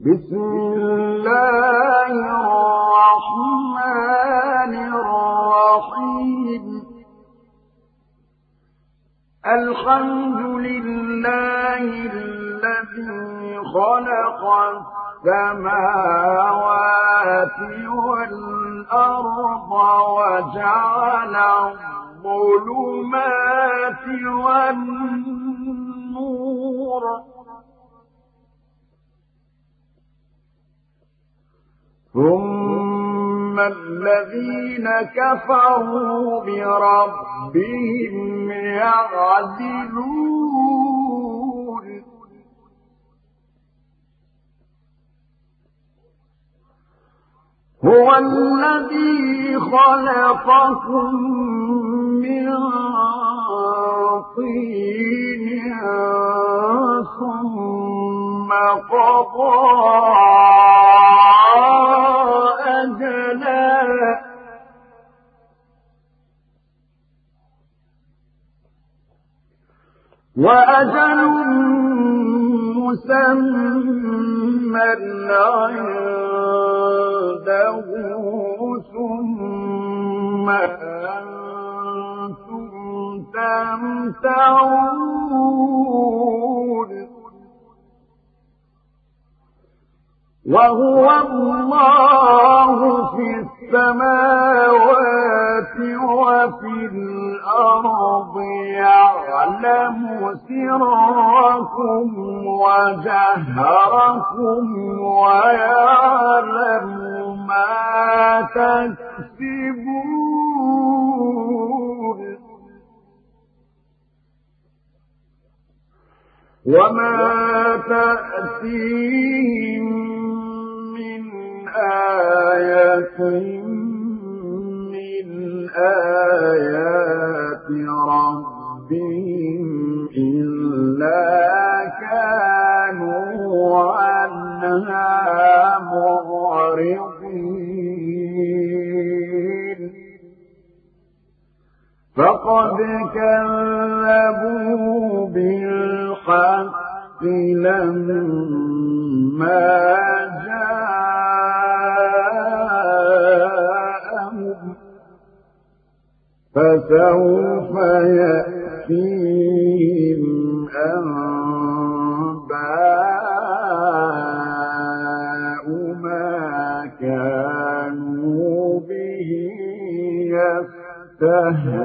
بسم الله الرحمن الرحيم. الحمد لله الذي خلق السماوات والأرض وجعل الظلمات والنور ثم الذين كفروا بربهم يعدلون هو الذي خلقكم من طين ثم قضى وأجل مسمى عنده ثم أنتم تمتعون. وهو الله في السماوات وفي الأرض يعلم سركم وجهركم ويعلم ما تكسبون. وما تأتيهم من آية آيات ربهم إلا كانوا عنها معرضين. فقد كذبوا بالحق. لما فسوف يأتيهم أنباء ما كانوا به يستهزئون.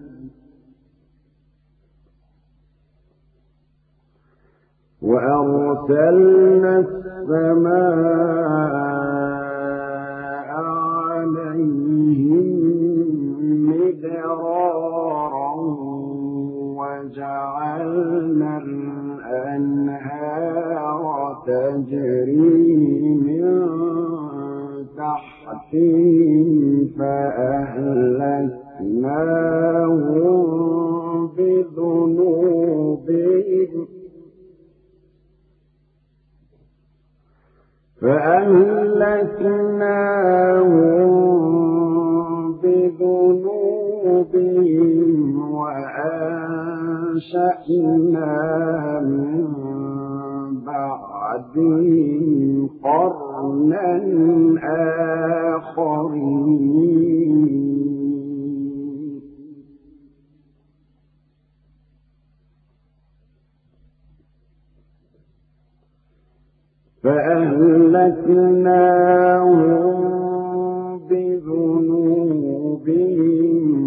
وأرسلنا السماء وجعلنا الأنهار تجري من تحتهم فأهلكناهم بذنوبهم فأهلكناهم بذنوبهم وأنشأنا من بعدهم قرنا آخرين. فأهلكناهم بذنوبهم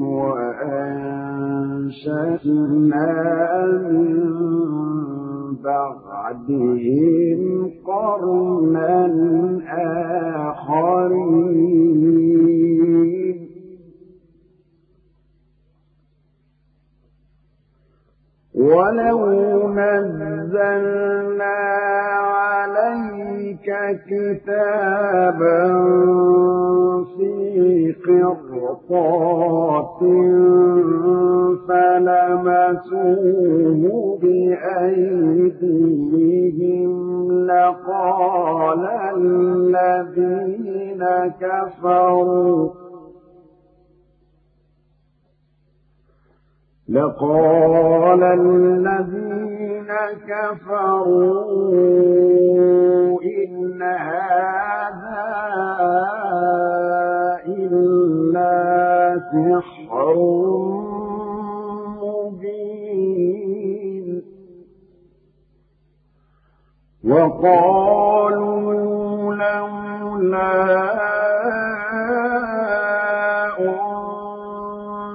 وأنشأنا من بعدهم قرنا آخرين. ولو نزل كتابا في قرطات فلمسوه بأيديهم لقال الذين كفروا لقال الذين كفروا إن هذا إلا سحر مبين. وقالوا لولا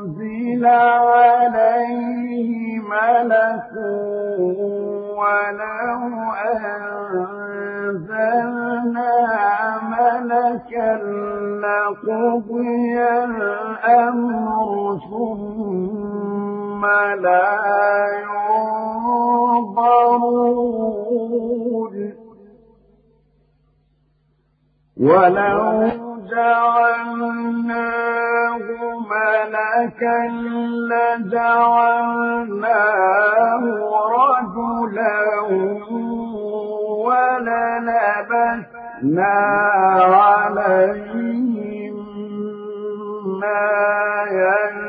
أنزل عليه ملك ولو أنزلنا ملكا لقضي الأمر ثم لا ينظرون ولو جعلناه ملكا لجعلناه رجلا وللبسنا عليهم ما يلبسون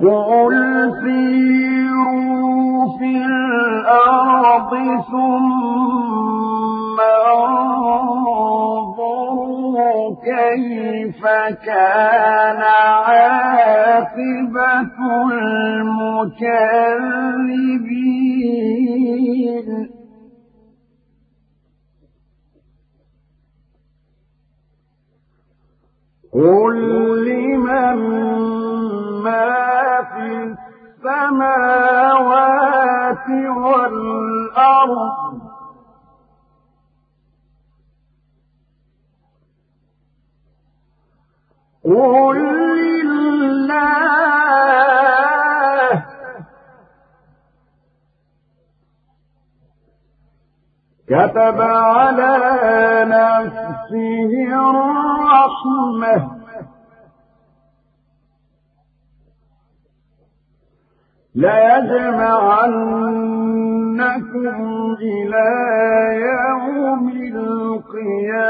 قل سيروا في الأرض ثم انظروا كيف كان عاقبة المكذبين. قل لمن ما في السماوات والأرض قل لله كتب على نفسه الرحمة. ليجمعنكم إلى يوم القيامة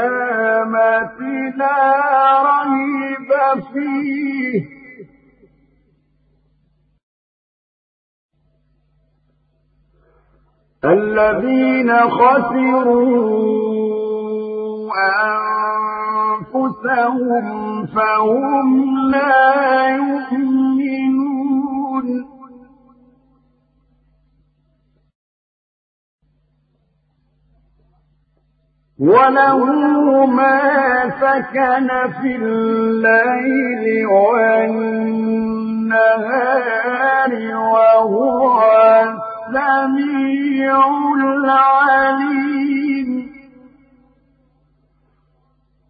لا ريب فيه. الذين خسروا أنفسهم فهم لا يؤمنون. وله ما سكن في الليل والنهار وهو السميع العليم.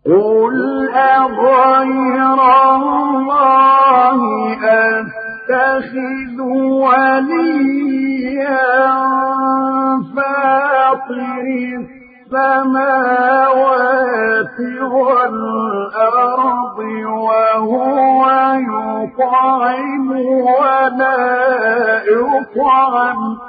قل أغير الله أتخذ وليا فاطر السماوات والأرض وهو يطعم ولا يطعم.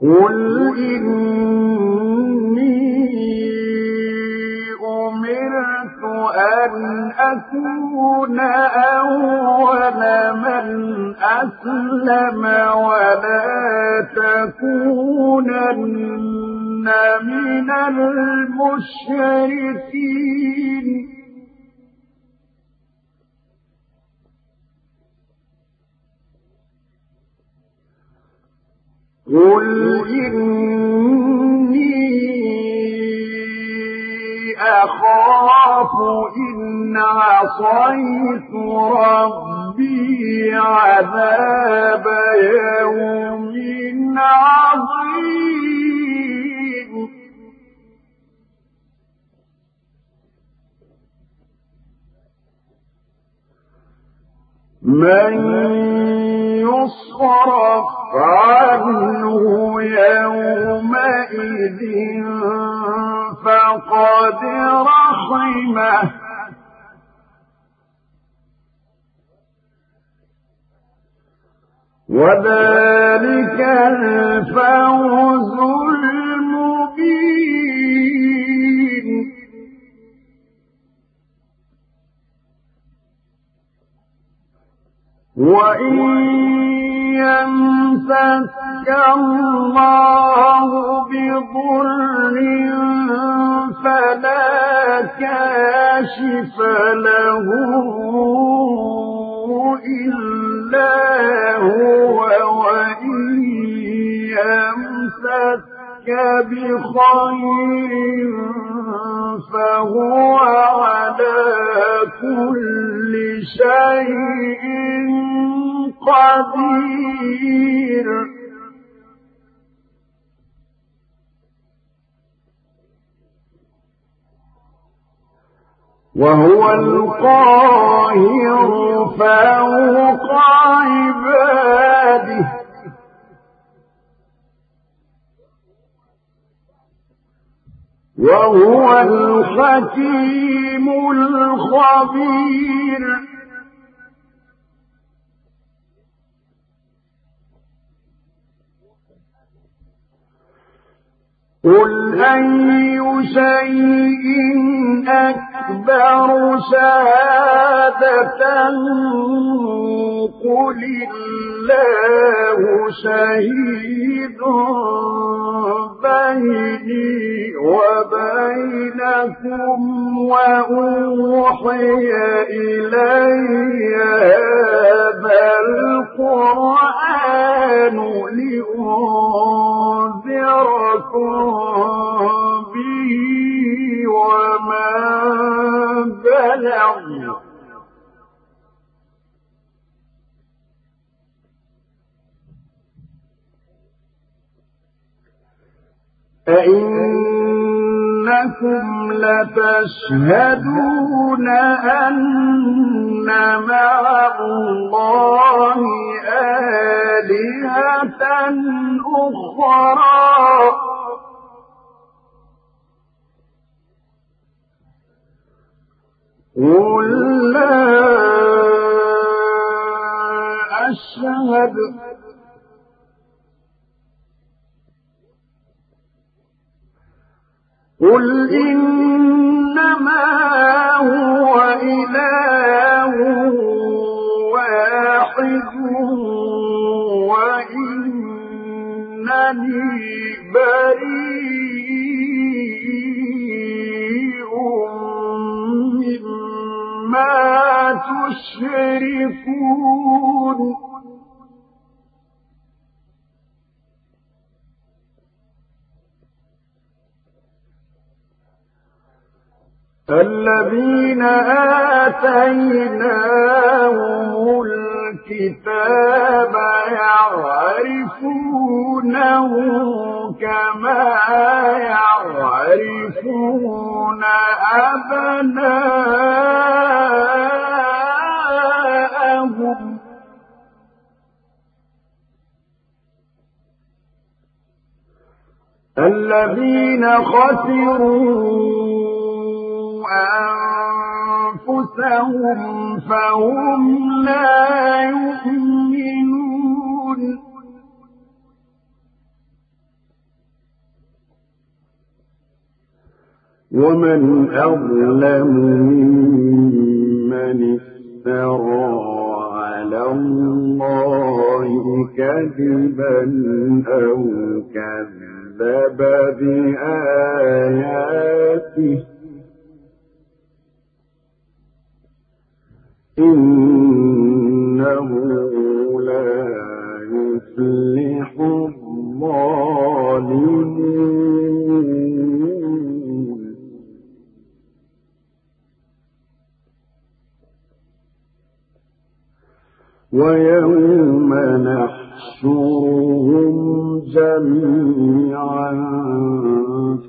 قل إني أمرت أن أكون أول من أسلم ولا تكونن من المشركين قل إني أخاف إن عصيت ربي عذاب يوم عظيم. من يصرف عنه يومئذ فقد رحمه. وذلك الفوز المبين. وإن يمسك الله بضر فلا كاشف له إلا هو وإن يمسك بخير فهو على كل شيء قدير. وهو القاهر فوق عباده. وهو الحكيم الخبير. قل أي شيء أكبر شهادة قل الله شهيد بيني وبينكم وأوحي إلي هذا القرآن لأنذركم به ومن بلغ أئنكم لتشهدون أن مع الله آلهة أخرى. قل لا أشهد قل إنما هو إله واحد وإنني بريء مما تشركون الذين آتيناهم الكتاب يعرفونه كما يعرفون أبناءهم. الذين خسروا أنفسهم فهم لا يؤمنون. ومن أظلم ممن افترى على الله كذبا أو كذب بآياته. إنه لا يفلح الظالمون. ويوم نحشرهم جميعا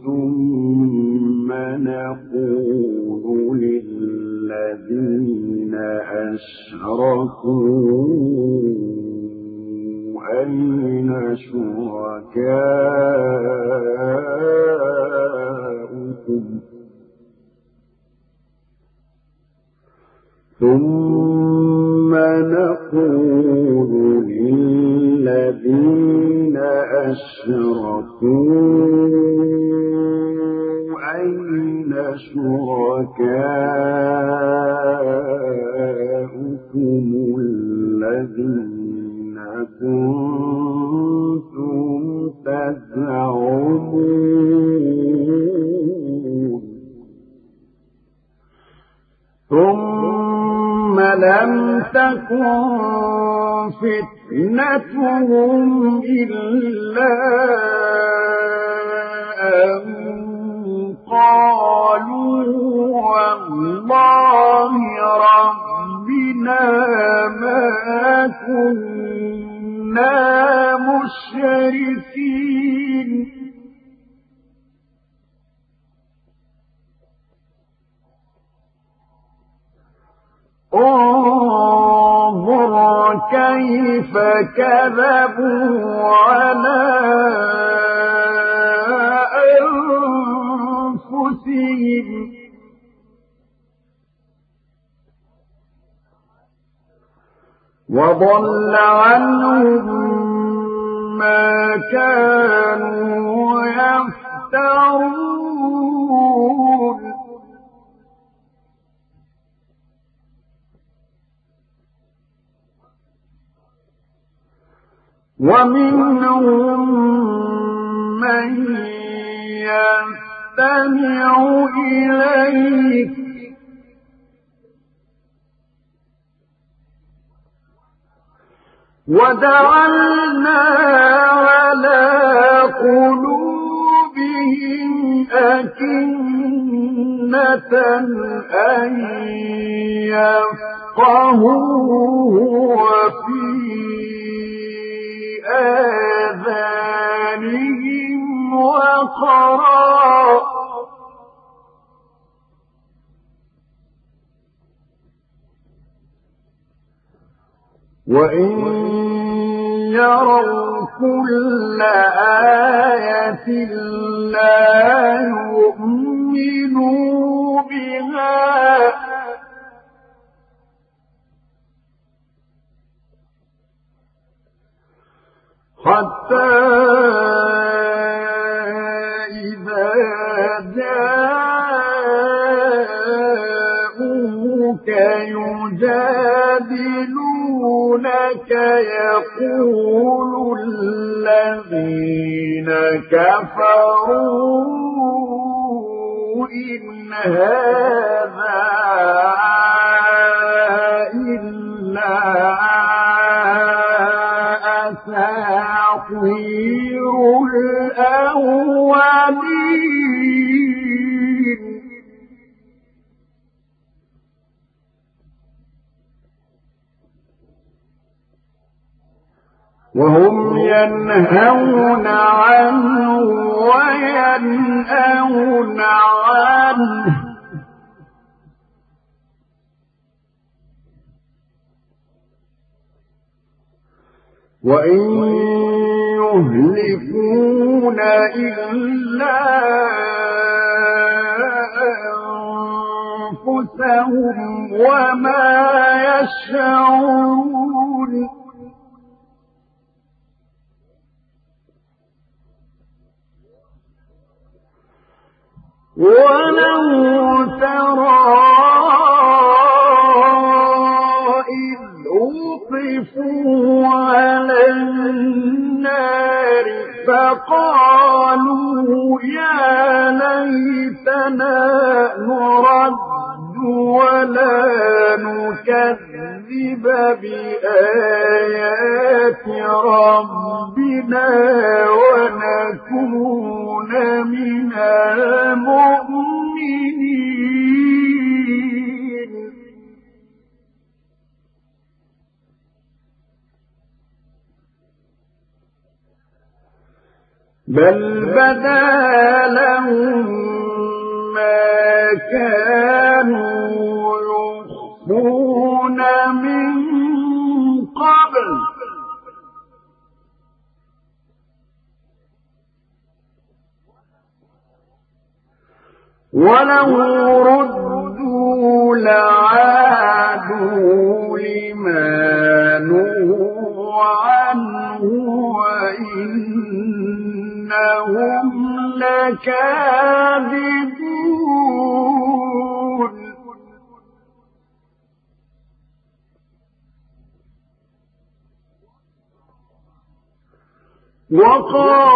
ثم نقول للذين أشركوا أين شركاؤكم؟ ثم نقول للذين أشركوا أين شركاؤكم؟ الذين كنتم تزعمون. ثم لم تكن فتنتهم إلا أن قالوا والله ربنا ما كنا مشركين انظر كيف كذبوا على وضل عنهم ما كانوا يفترون. ومنهم من يستمع إليك. وجعلنا على قلوبهم أكنة أن يفقهوه وفي آذانهم وقرا وإن يروا كل آية لا يؤمنوا بها حتى إذا جاءوك يجادلونك يقول الذين كفروا إن هذا إلا وهم ينهون عنه وينأون عنه. وإن يهلكون إلا أنفسهم وما يشعرون ولو على النار فقالوا يا ليتنا نرد ولا نكذب بآيات ربنا ونكون من المؤمنين. بل بدا لو ردوا لعادوا لما نهوا عنه وإنهم لكاذبون. وقال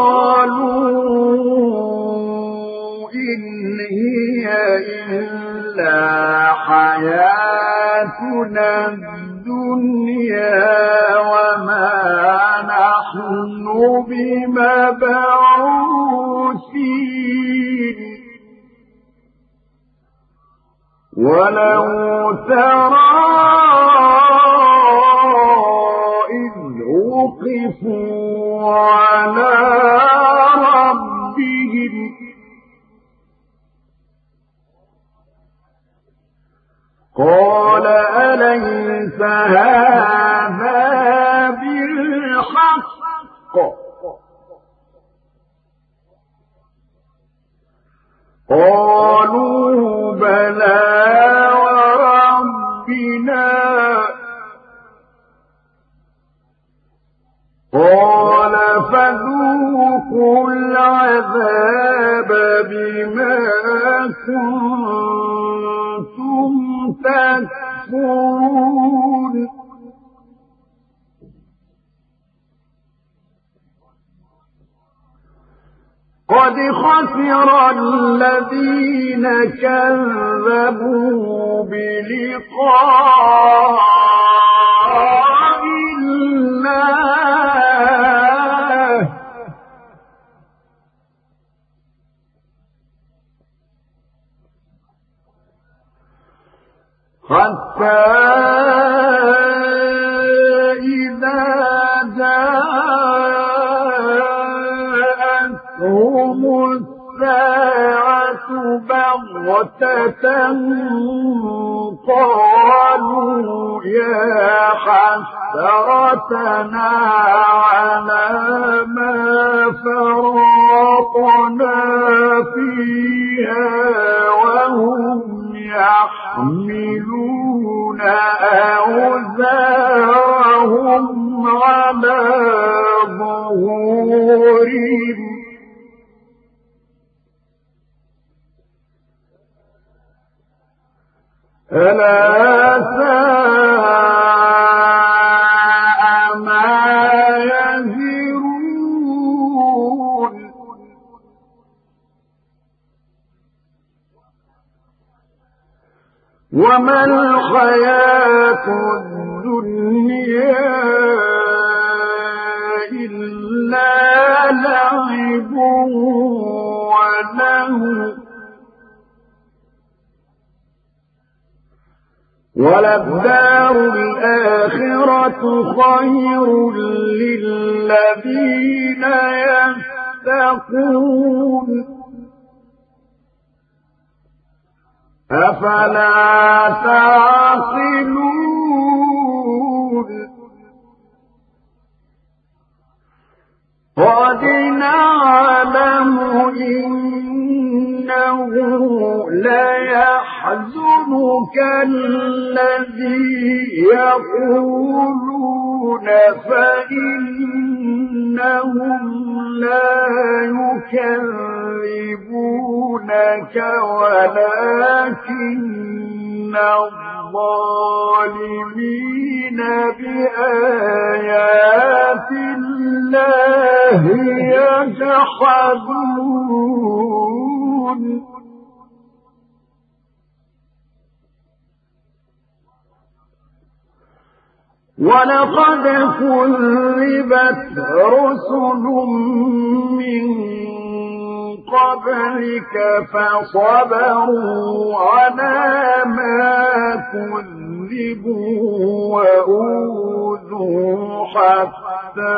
فصبروا على ما كذبوا وأوذوا حتى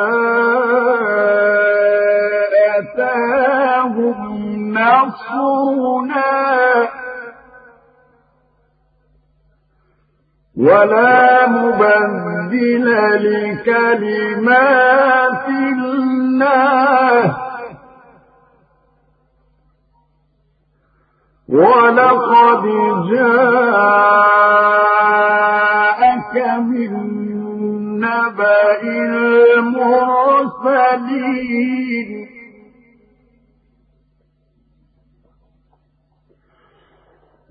أتاهم نصرنا. ولا مبدل لكلمات الله. ولقد جاءك من نبأ المرسلين.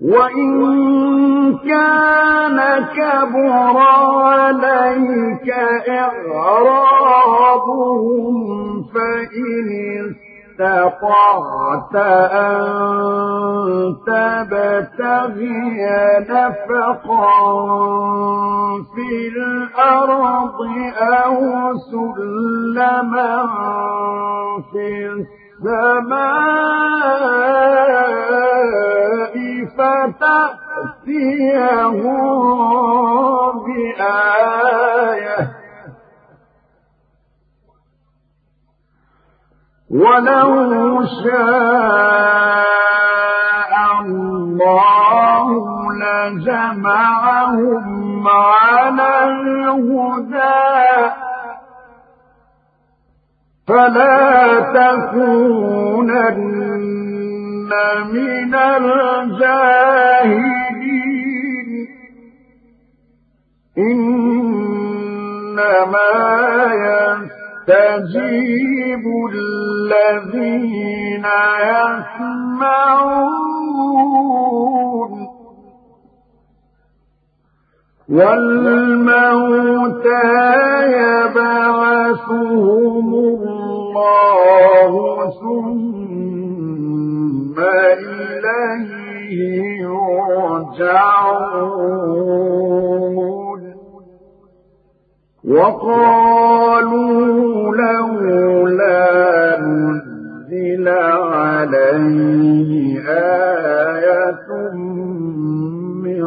وإن كان كبر عليك إعراضهم فإن استطعت أن تبتغي نفقا في الأرض أو سلما في السماء فتأتيهم بآية. ولو شاء الله لجمعهم على الهدى. فلا تكونن من الجاهلين. إنما يستجيب الذين يسمعون. والموتى يبعثهم الله ثم إليه يرجعون. وقالوا لولا نزل عليه آية من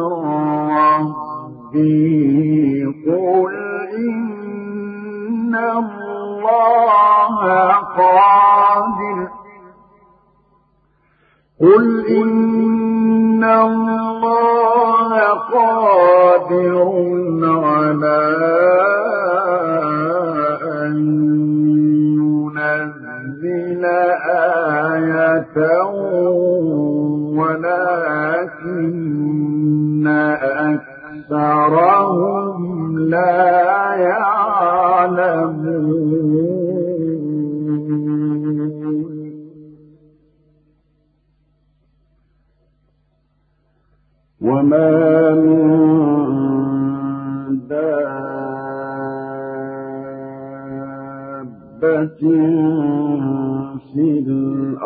قل إن الله قادر على ولكن أكثرهم لا يعلمون وما من دابة في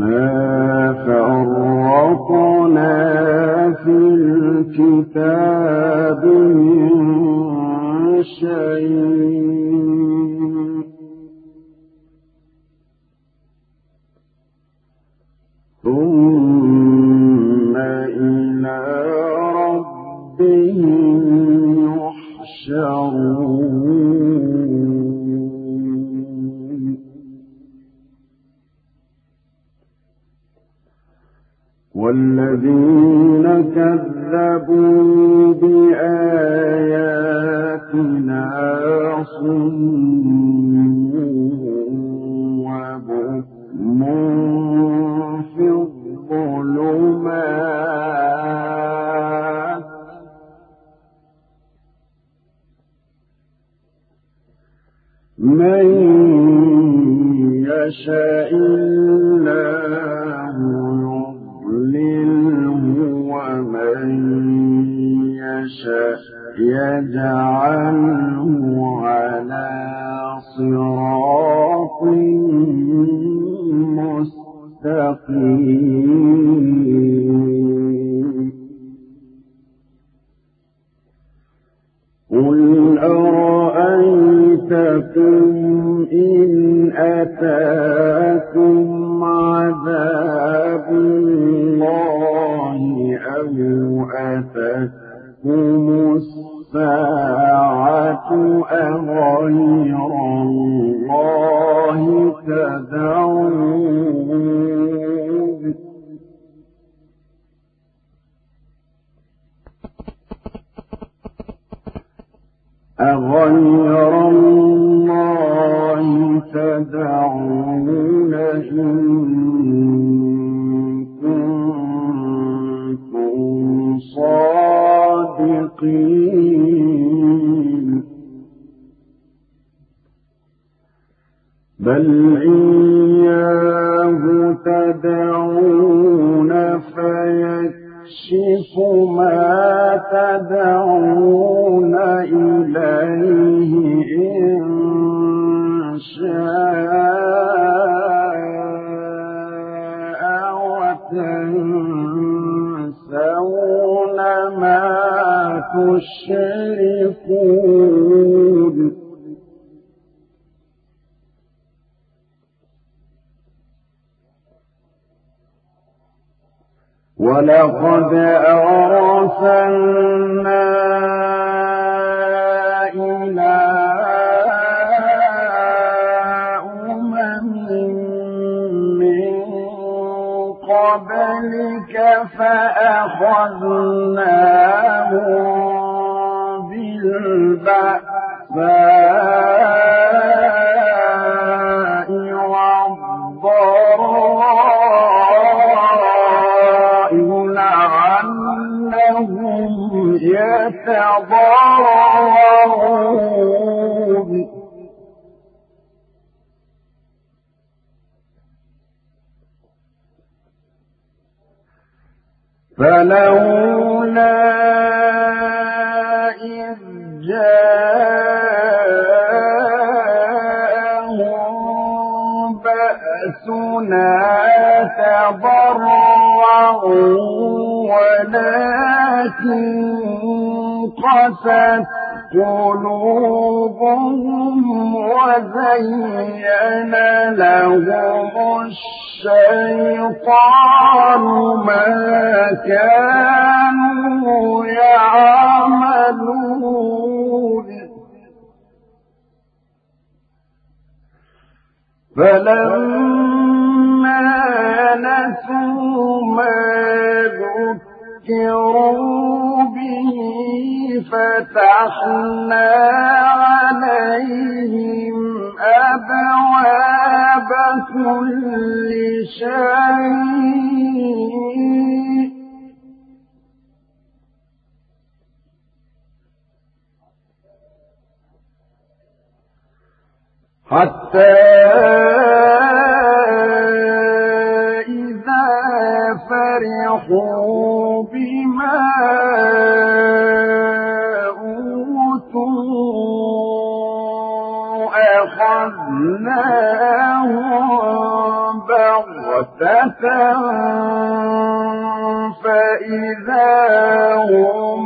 ما فرطنا في الكتاب من شيء. ثم والذين كذبوا بآياتنا صموا وبكم في الظلمات. من يشاء يجعله على صراط مستقيم. قل أرأيتكم إن أتاكم عذاب الله أو أتتكم أغير الله تدعون؟ أغير الله تدعون إن صادقين؟ بل إياه تدعون فيكشف ما تدعون إليه إن شاء وتنسون ما تشركون ولقد أرسلنا إلى أمم من قبلك فأخذناهم بالبأساء. يتضرعون فلولا إذ جاءهم بأسنا تضرعوا ولكن قست قلوبهم وزين لهم الشيطان ما كانوا يعملون فلما نسوا ما ذكروا فتحنا عليهم أبواب كل شيء. حتى إذا فرحوا بما أخذناهم بغتة فإذا هم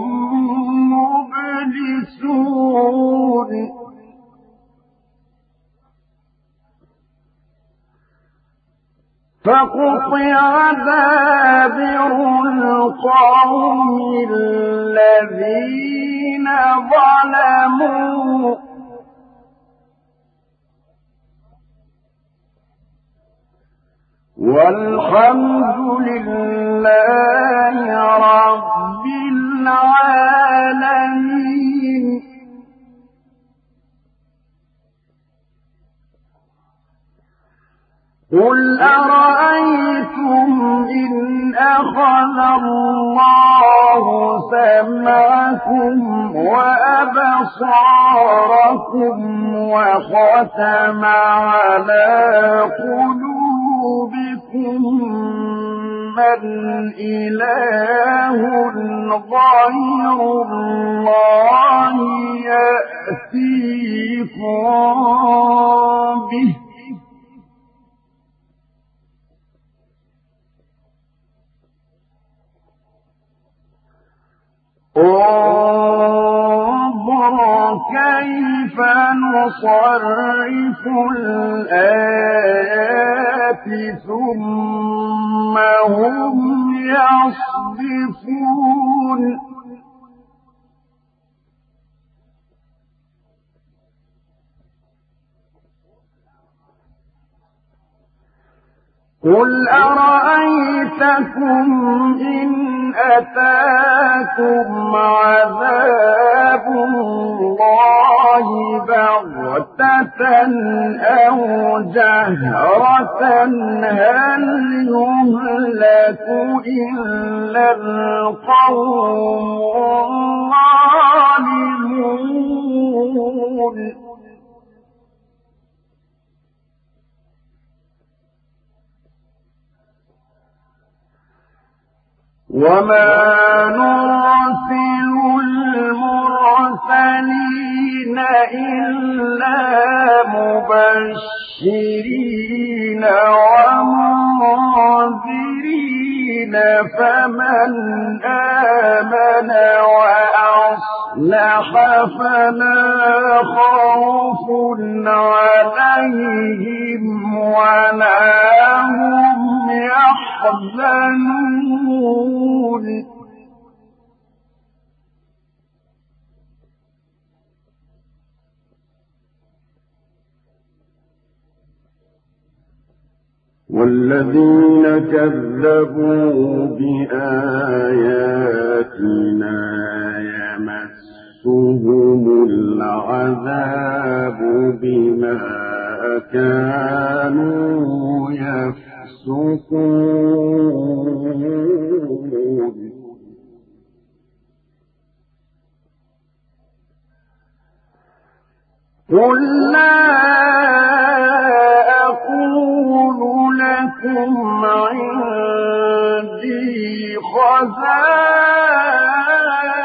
مبلسون فقطع دابر القوم الذين ظلموا والحمد لله رب العالمين. قل أرأيتم إن أخذ الله سمعكم وأبصاركم وختم على قلوبكم من إله غير الله يأتيكم به. انظر كيف نصرف الآيات ثم هم يصدفون. قل أرأيتكم إن أتاكم عذاب الله بغتة أو جهرة هل يهلك إلا القوم الظالمون وما نرسل المرسلين إلا مبشرين ومنذرين فمن آمن وأصلح فلا خوف عليهم ولا هم يحزنون. والذين كذبوا بآياتنا يمسهم العذاب بما كانوا يفسقون. قل لا لكم عندي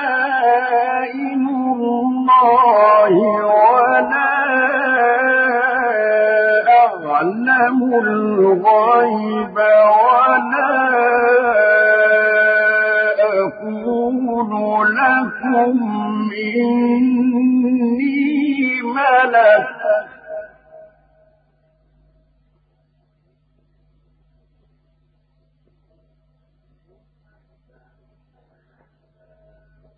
خزائن الله ولا أعلم الغيب ولا أقول لكم إني ملك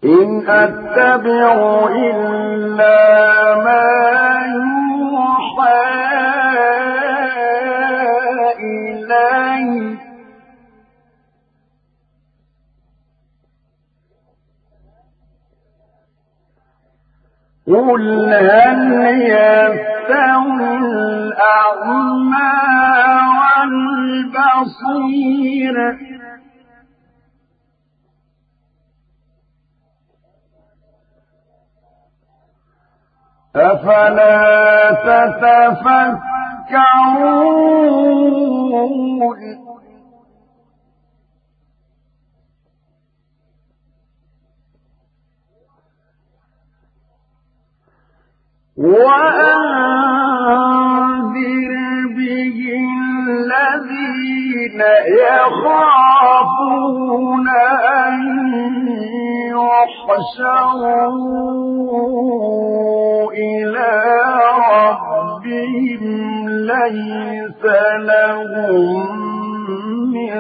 إن أتبع إلا ما يوحى إلي. قل هل يستوي الأعمى والبصير؟ أفلا تتفكرون؟ وأنذر به الذين يخافون أن يحشروا إلى ربهم ليس لهم من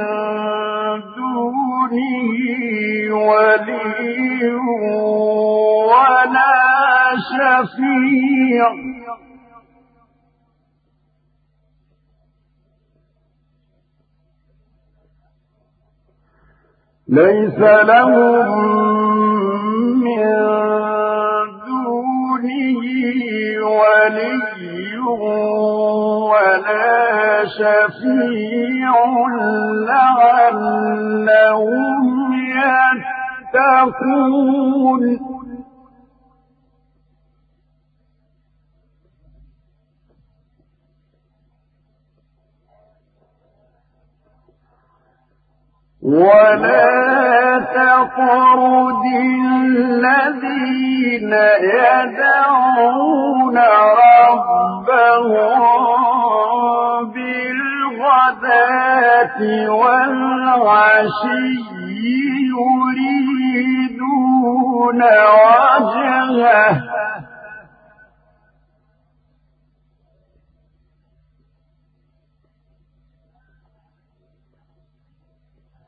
دونه ولي ولا شفيع. ليس لهم من دونه ولي ولا شفيع لعلهم يتقون. ولا تطرد الذين يدعون ربهم بالغداة والعشي يريدون وجهه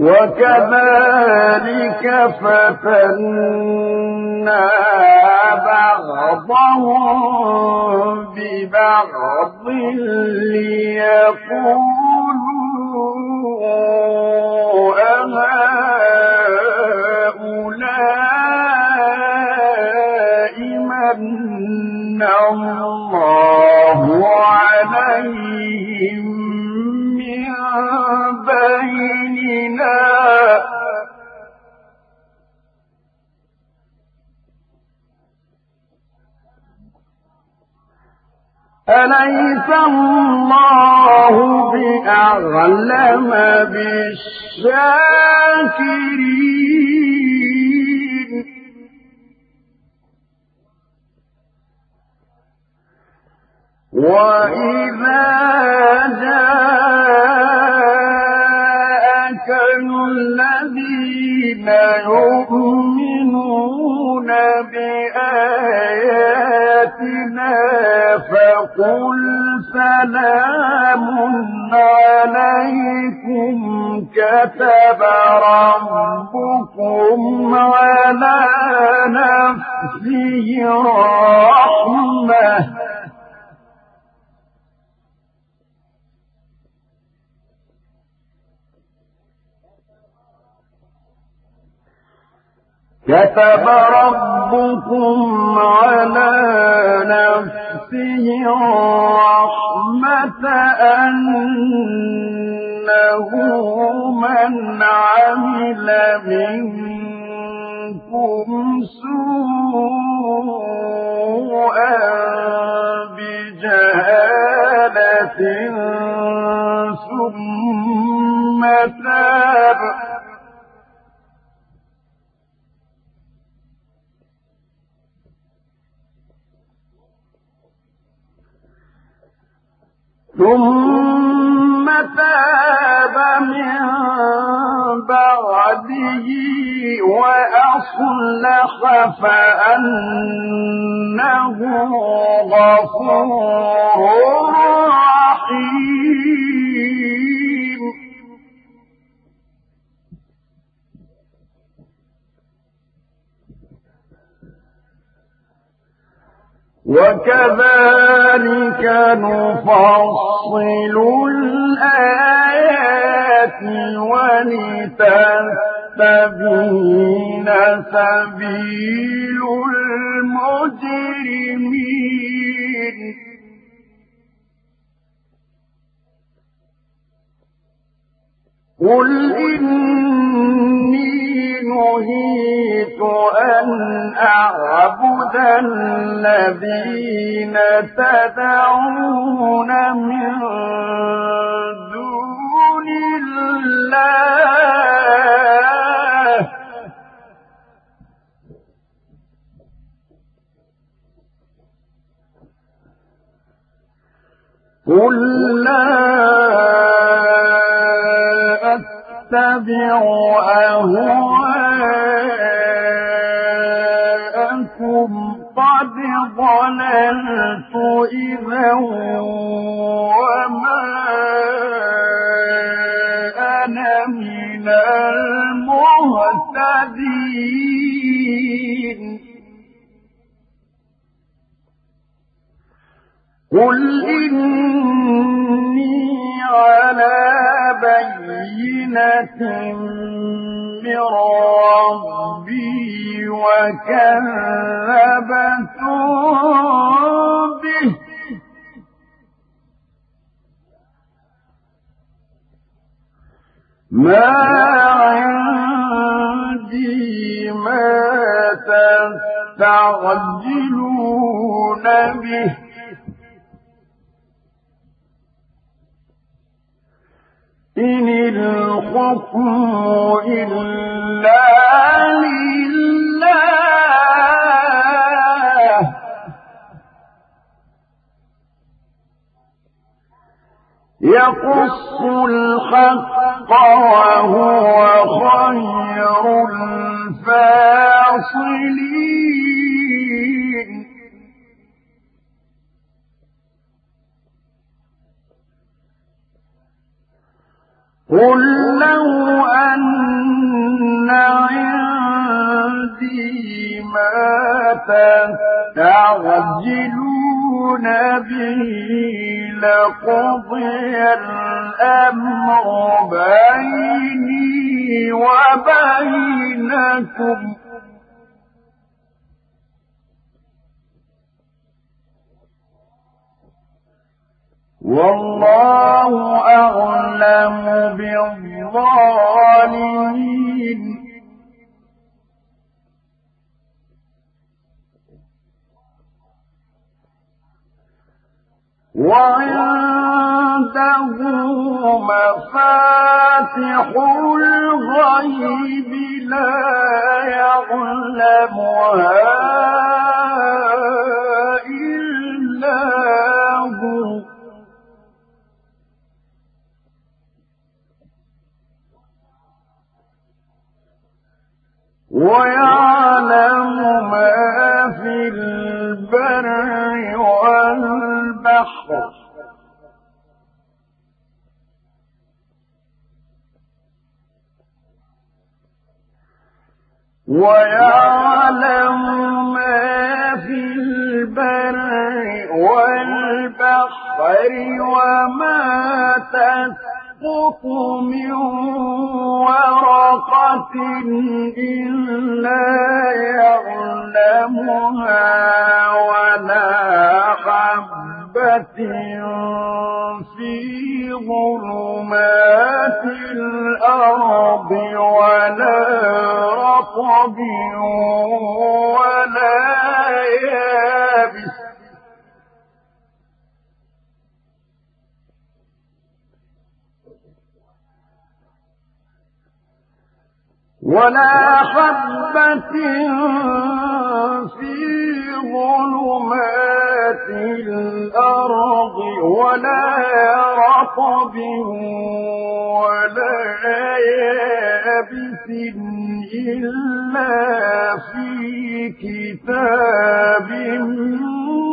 وكذلك فتنا بعضهم ببعض ليقولوا أهؤلاء من الله عليهم من بيننا أليس الله بأعلم بالشاكرين؟ وإذا جاءك الذين يؤمنون بآياتنا فقل سلام عليكم كتب ربكم على نفسه رحمة. كتب ربكم على نفسه الرحمة أنه من عمل منكم سوءا بجهالة ثم تاب. ثم تاب من بعده وأصلح فأنه غفور رحيم. وكذلك نفصل الآيات ولتستبين سبيل المجرمين. قل إني نهيت أن أعبد الذين تدعون من دون الله قل لا أتبع أهواءكم قد ضللت إذا وما أنا من المهتدين. قل إني على بينة من ربي وكذبتم به ما عندي ما تستعجلون به إن الحكم إلا لله. يقص الحق وهو خير الفاصلين. قل لو أن عندي ما تستعجلون به لقضي الأمر بيني وبينكم والله أعلم بالظالمين. وعنده مفاتح الغيب لا يعلمها ويعلم ما في البر والبحر. ويعلم ما في البر والبحر وما تسر تسقط من ورقة إلا يعلمها ولا حبة في ظلمات الأرض ولا رطب ولا يابس ولا حبة في ظلمات الأرض ولا رطب ولا يابس إلا في كتاب مبين.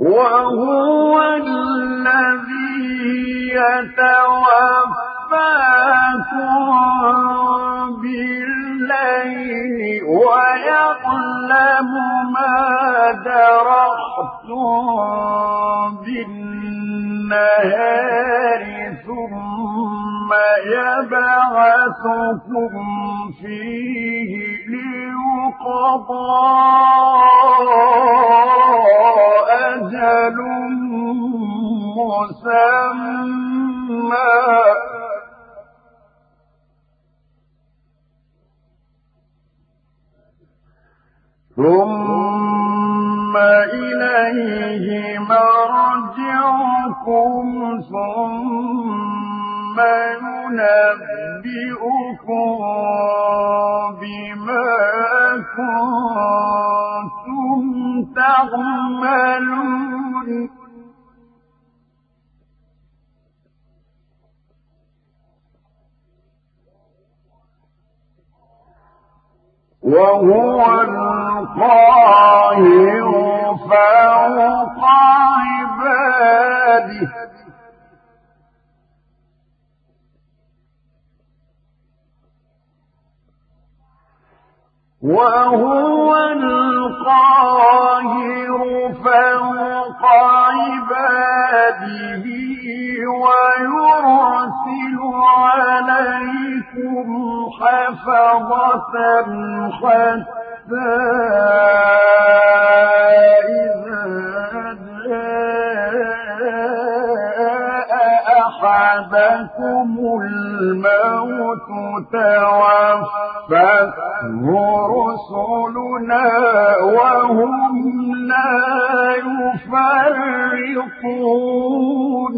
وهو الذي يتوفاكم بالليل ويعلم ما درحتم بالنهار ثم يبعثكم فيه ليقضى أجل مسمى ثم إليه مرجعكم ثم ينبئكم بما كنتم تعملون. وهو القاهر فوق عباده. وهو القاهر فوق عباده ويرسل عليكم حفظة حتى إذا أحدكم الموت توفته رسلنا وهم لا يفرقون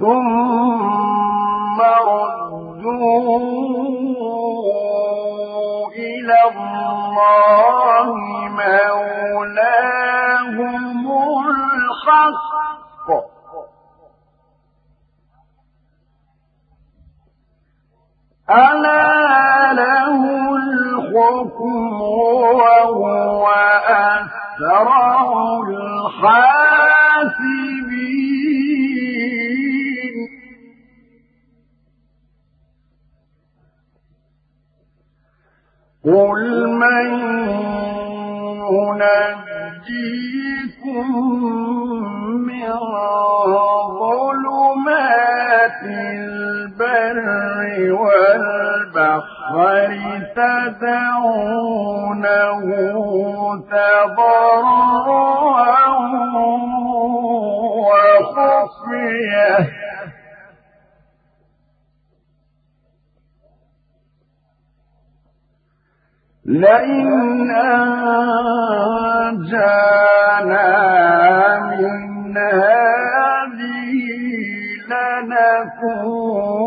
ثم ردوا إلى الله مولاهم الحق. ألا له الحكم وهو أسرع تدعونه تضرعا وخفيه لئن أنجانا من هذه لنكونن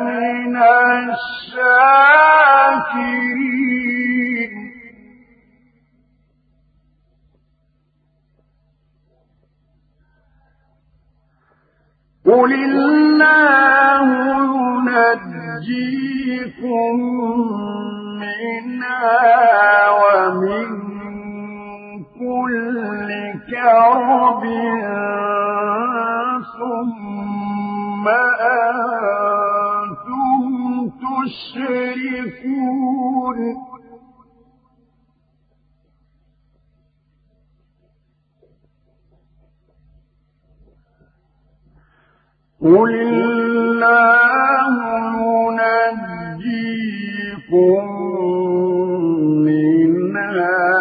من الشاكرين. قل الله ينجيكم منها ومن كل كرب ثم أنتم تشركون قل الله ينجيكم منها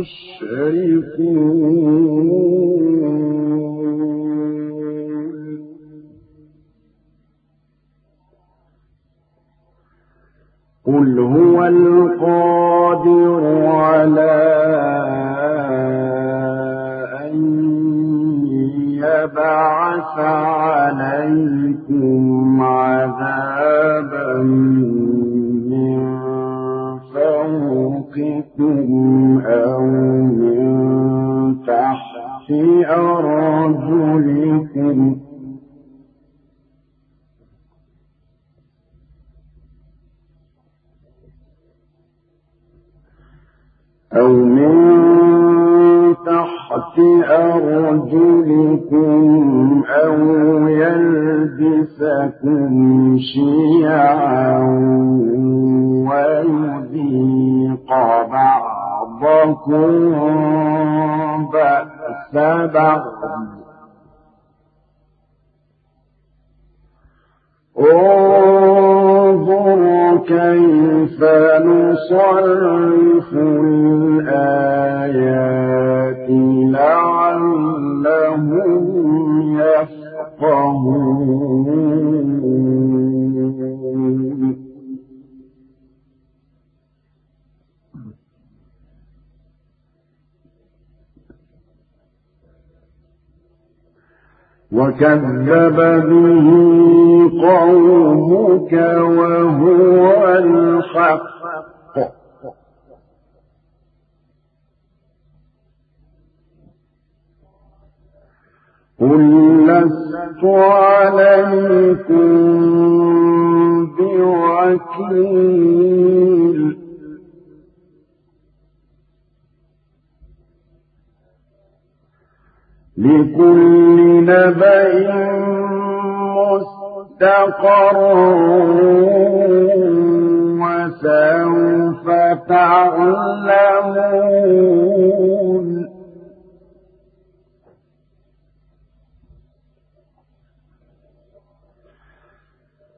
أنتم تشركون قل هو القادر على أن يبعث عليكم عذابا فوقكم أو من تحت أرجلكم. أو من تحت أرجلكم أو يلبسكم شيعا ويذيق بعضكم بأس بعض. انظر كيف نصرف الآيات. لعلهم يفقهون وكذب به قومك وهو الحق قل لست عليكم بوكيل. لكل نبأ مستقر وسوف تعلمون.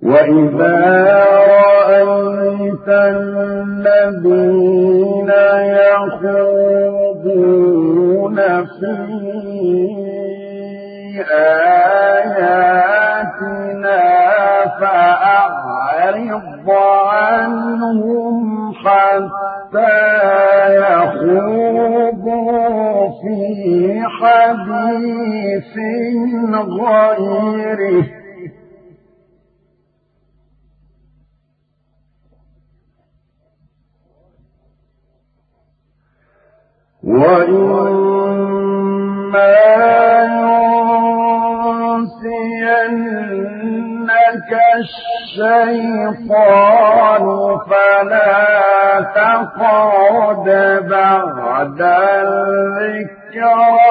وإذا رأيت الذين يخوضون في آياتنا فأعرض عنهم حتى يخوضوا في حديث غيره. وإما ينسينك الشيطان فلا تقعد بعد الذكر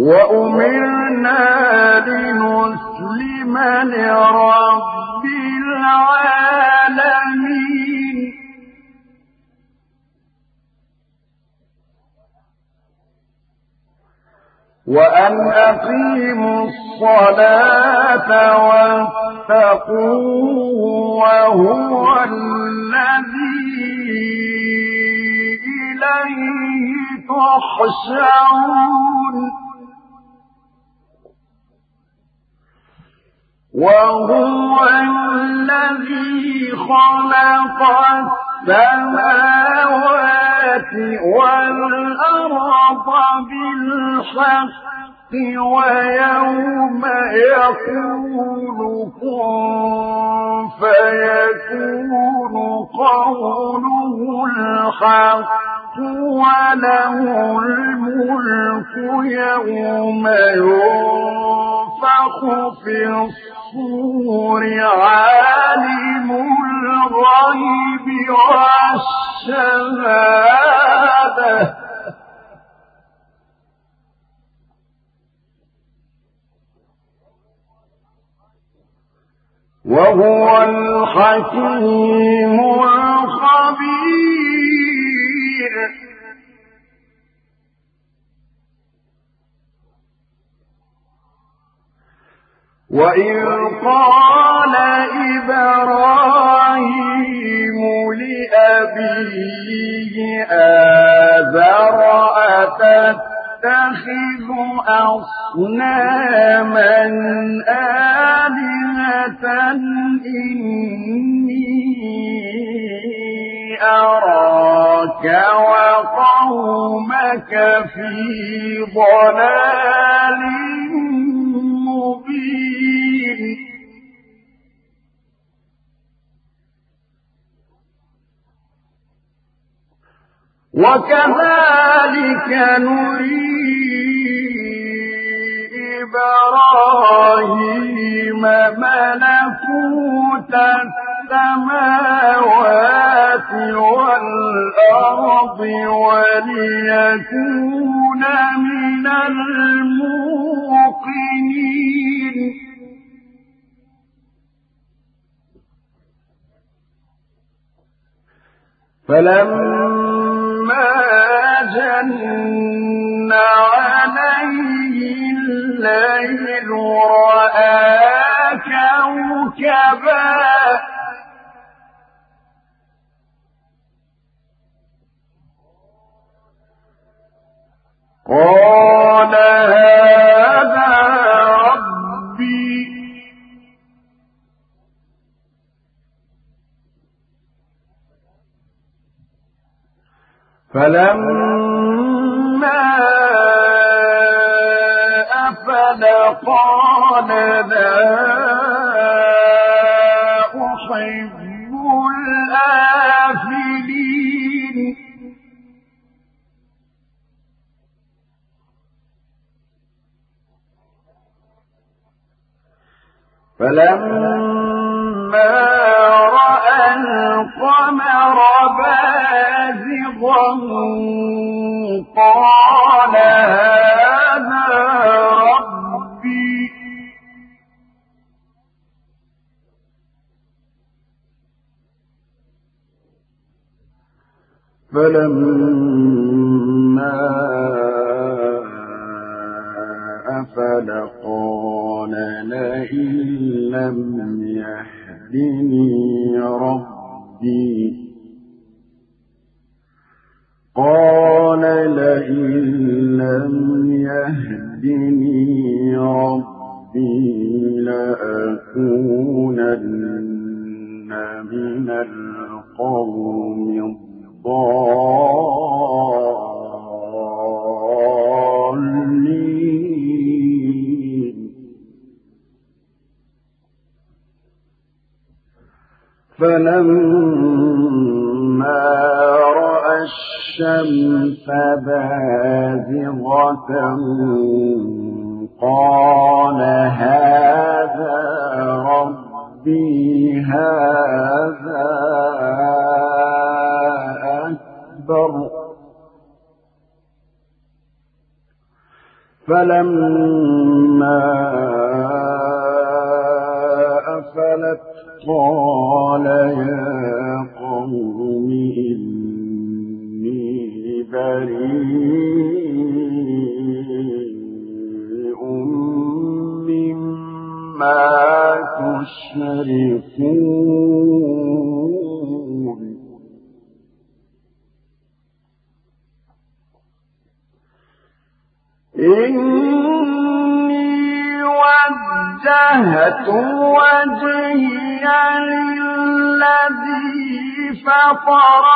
وأمرنا لنسلم لرب العالمين. وأن أقيموا الصلاة واتقوا وهو الذي إليه تحشرون. وهو الذي خلق السماوات والأرض بالحق ويوم يقول كن فيكون قوله الحق. وله الملك يوم ينفخ في الصور عالم الغيب والشهادة. وهو الحكيم الخبير. وإذ قال إبراهيم لأبيه آذر أتت تتخذ أصناما آلهة إني أراك وقومك في ضلال مبين وكذلك نري إبراهيم ملكوت السماوات والأرض وليكون من الموقنين. فلما جن عليه الليل رأى كوكبا قال هذا فلما أفل قال لا أحب الآفلين. فلما رأى القمر بازغا قال هذا ربي. فلما أفل قال لئن لم يهدني ربي. قال لئن لم يهدني ربي لأكونن من القوم الضالين. رأى الشمس بازغة قال هذا ربي هذا أكبر. فلما أفلت قال للذي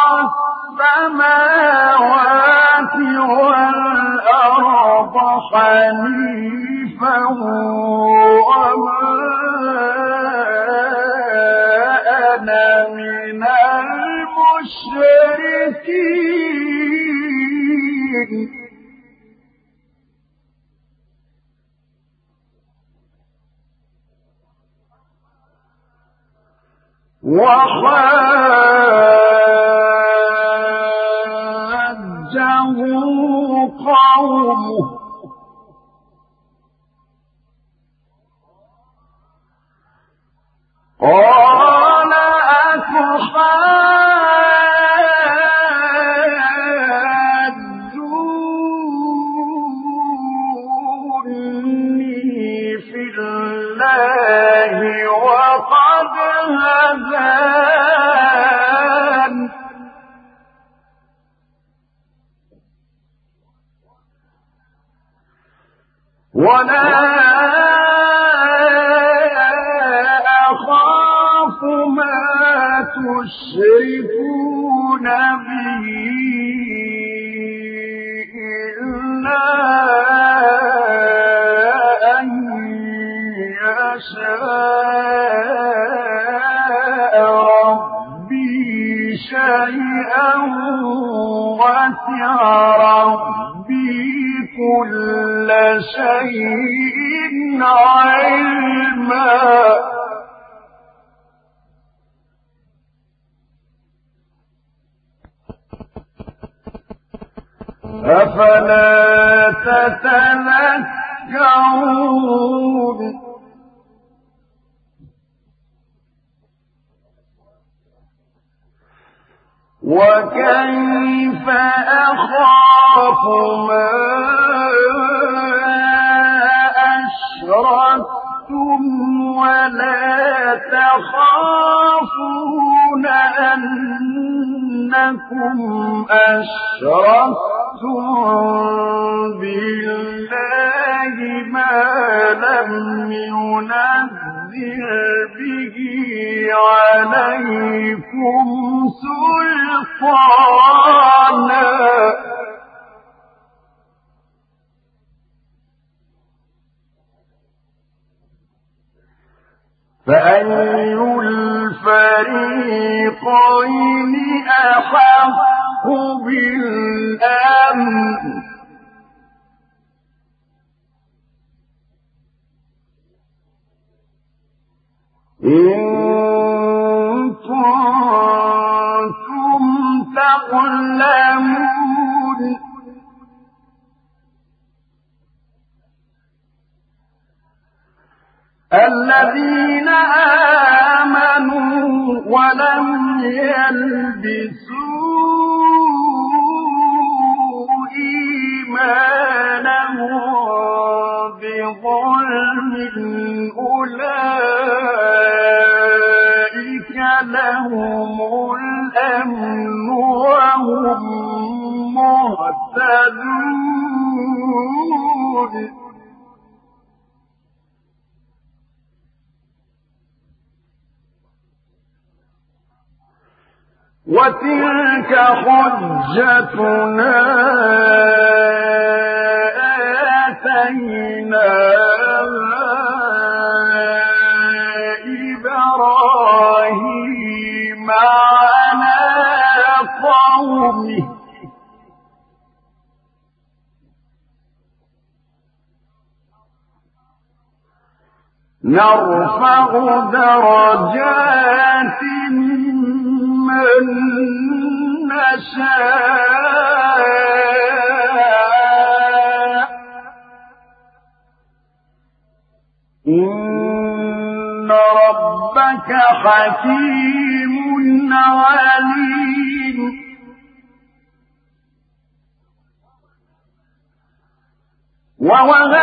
ووهبنا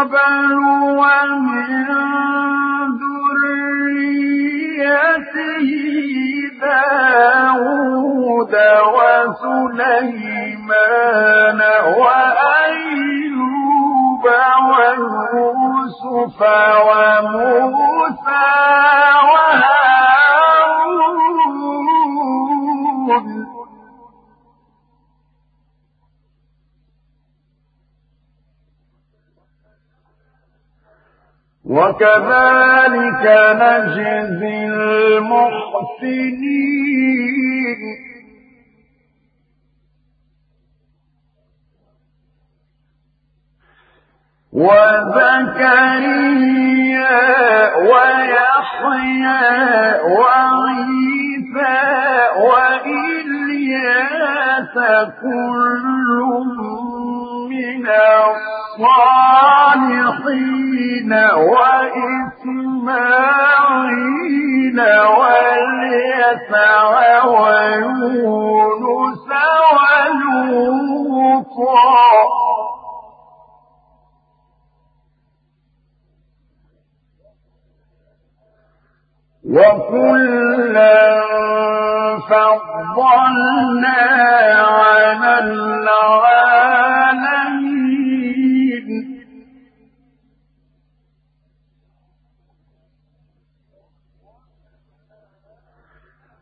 قبل ومن ذريته داود وسليمان وأيوب ويوسف وموسى وهارون وكذلك نجزي المحسنين. وزكريا ويحيى وعيسى وإلياس كل من الصالحين. وإسماعيل واليسع ويونس ولوطا وكلا فضلنا على العالمين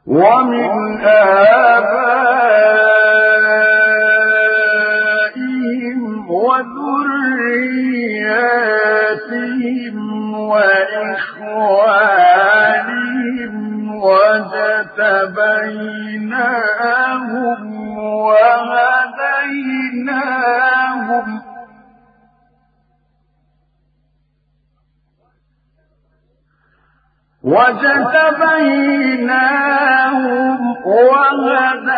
ومن آبائهم وذرياتهم وإخوانهم وجتبيناهم وهديناهم وجتبيناهم وهديناهم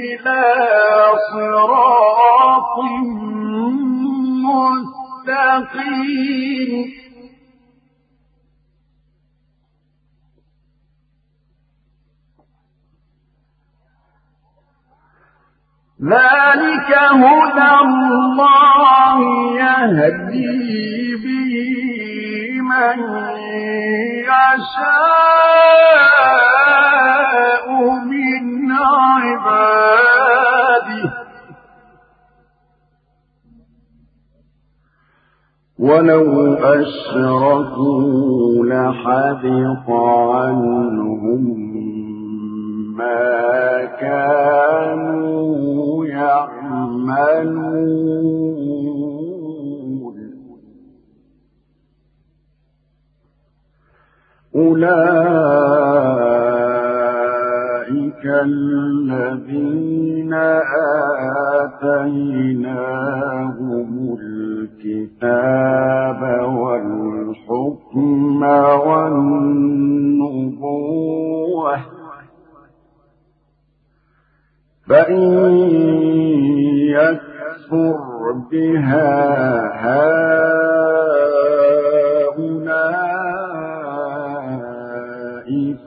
إلى صراط مستقيم. ذلك هدى الله يهدي به من يشاء من عباده. ولو أشركوا لحبط عنهم ما كانوا يعملون. أولئك الذين آتيناهم الكتاب والحكم والنبوة. فإن يكفر بها هؤلاء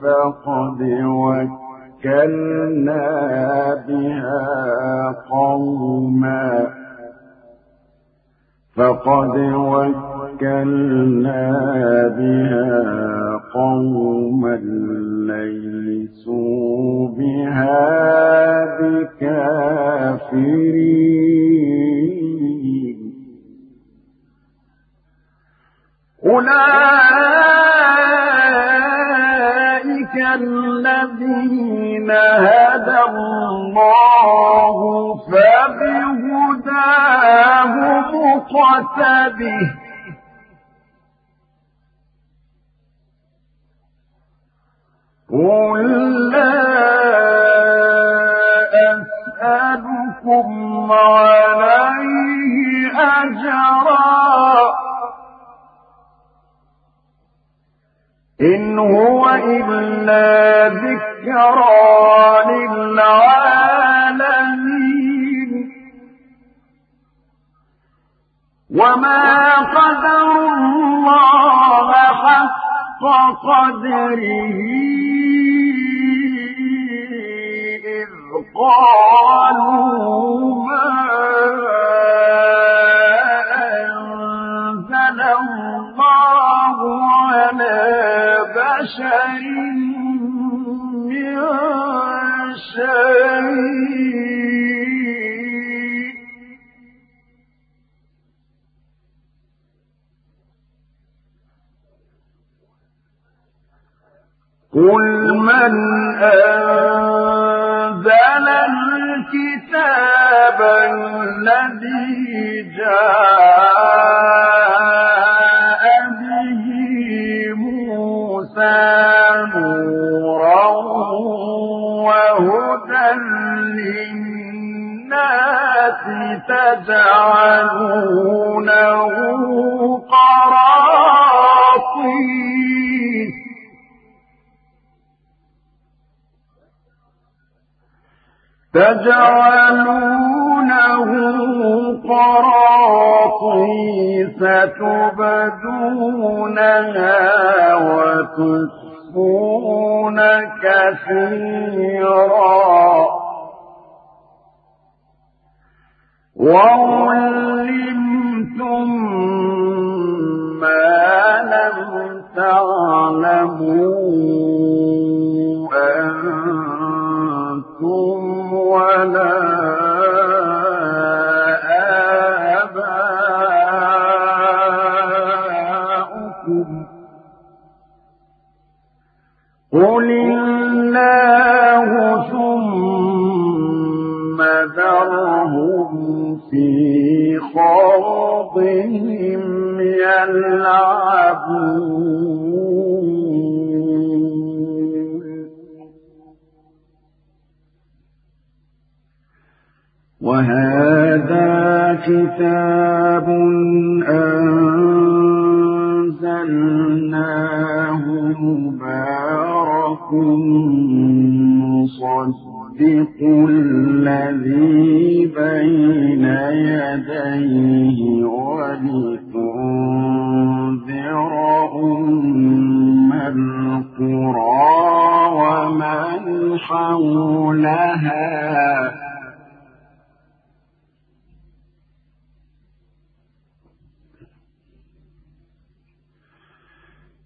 فقد وكلنا بها قوما. فقد وكلنا بها قوما ليسوا بها بكافرين. أولئك الذين هدى الله فبهداه مقتده. قل لا أسألكم عليه أجرا. إن هو إلا ذكرى للعالمين. وما قدر الله حق قدره إذ قالوا بشر من شيء قل من أنزل الكتاب الذي جاء تجعلونه قراطيس تجعلونه قراطيس تبدونها وتخفون كثيرا. وعلمتم ما لم تعلموا أنتم ولا خوضهم يلعبون وهذا كتاب أنزلناه مبارك مصدق. الذي بين يديه ولتنذر أم القرى ومن حولها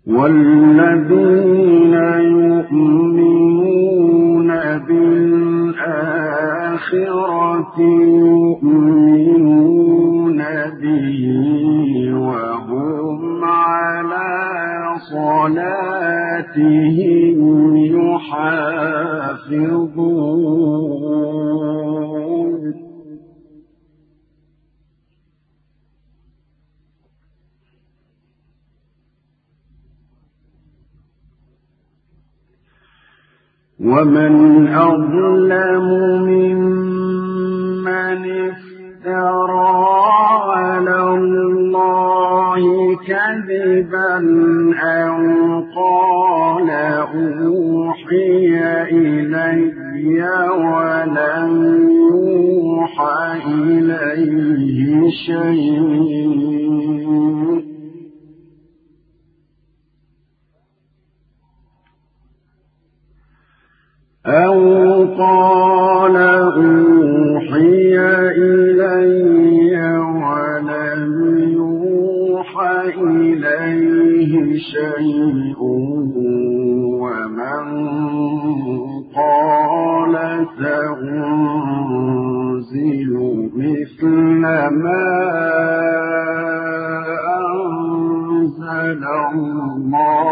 والذين يؤمنون بالآخرة يؤمنون به وهم على صلاتهم يحافظون. ومن أظلم ممن افترى على الله كذبا أو قال أوحي إلي ولم يوحى إليه شيء أو قال أوحي إلي ولم يوحى إليه شيء ومن قال سأنزل مثل ما أنزل الله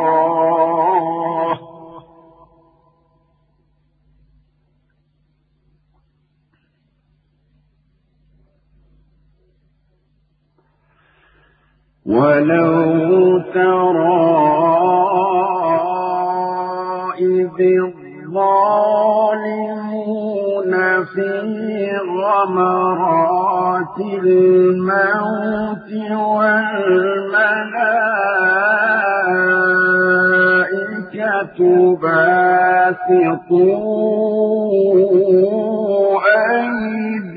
ولو ترى إذ الظالمون في غمرات الموت والملائكة باسطوا أيديهم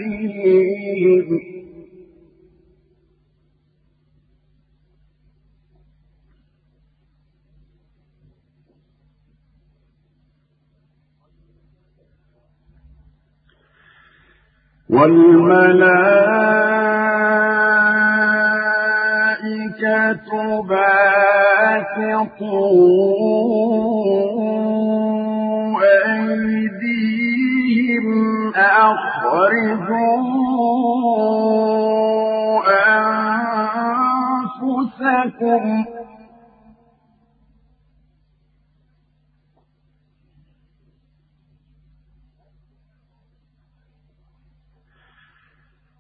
والملائكة باسطوا أيديهم أخرجوا أنفسكم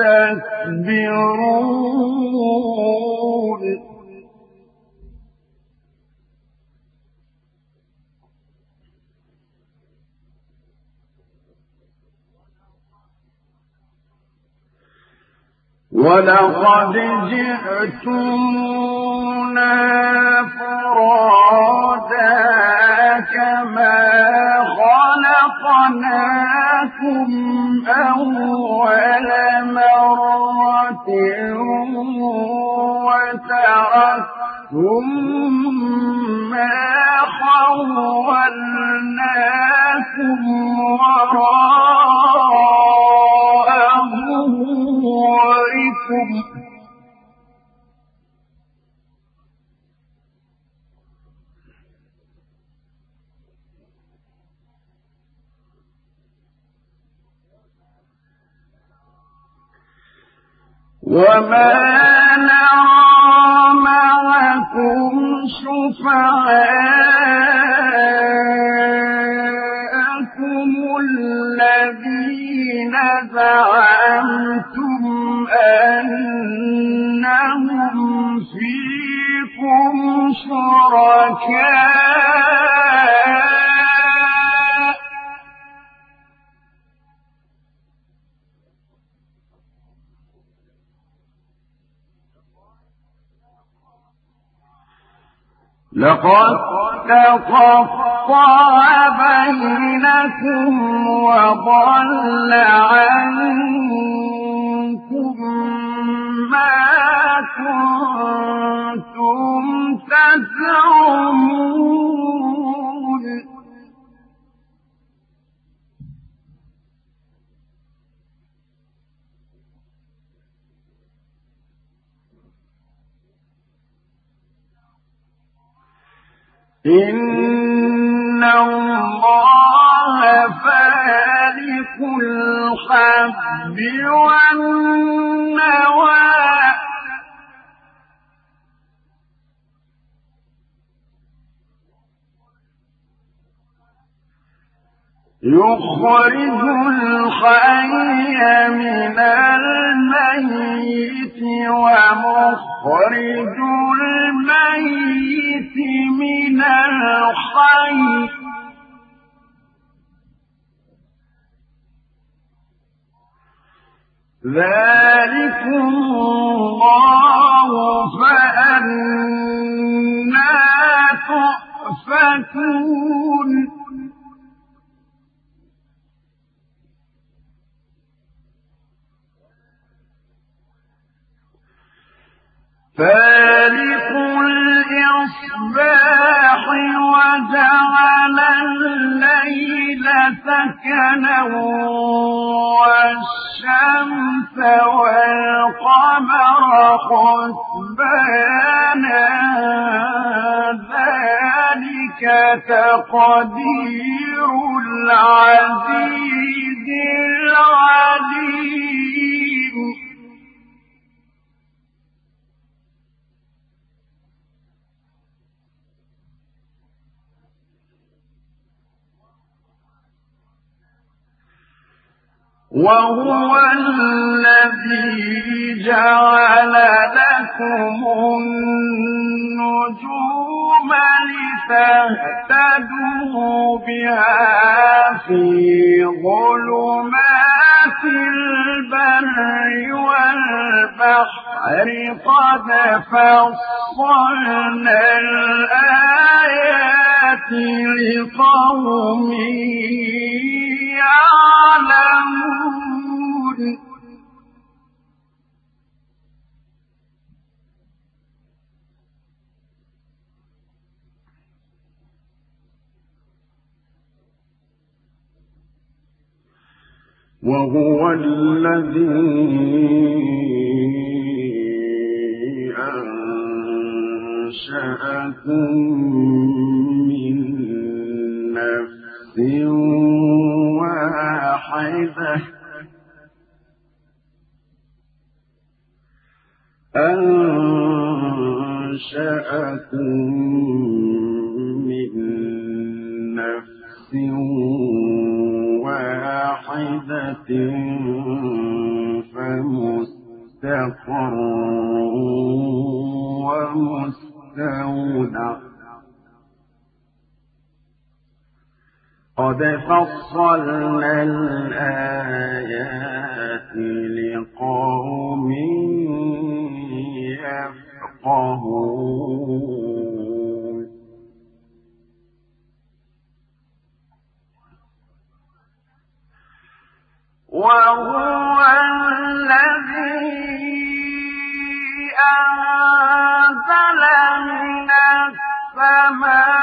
تستكبرون. ولقد جئتمونا فرادا كما خلقناكم أول مرة وتركتم ما خولناكم وراء ظهوركم وما نرى معكم شفعاءكم الذين زعمتم أنهم فيكم شركاء لقد تقطع بينكم وضل عنكم ما كنتم تزعمون. إن الله فالق الحب والنوى يخرج الحي من الميت ومخرج الميت من الحي ذلكم الله فأنا تؤفكون فالق الإصباح وجعل الليل سكنا والشمس والقمر حسبانا ذلك تقدير العزيز العليم. وهو الذي جعل لكم النجوم لتهتدوا بها في ظلمات البر والبحر. قد فصلنا الآيات لقوم يعلمون. وهو الذي أنشأكم من نفس واحدة أنشأكم من نفس واحدة فمستقر ومستودع. قد فصلنا الآيات لقوم يفقهون. وهو الذي أنزل من السماء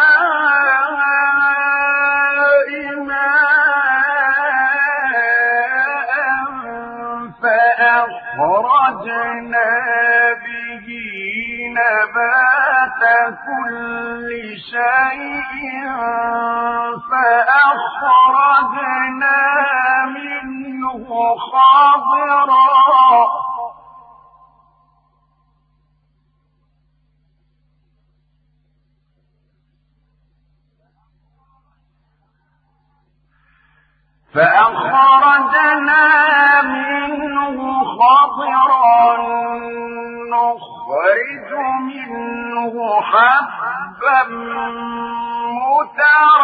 نبات كل شيء فأخرجنا منه خضرا فأخرجنا منه خضرا نخرج منه حبا متراكبا.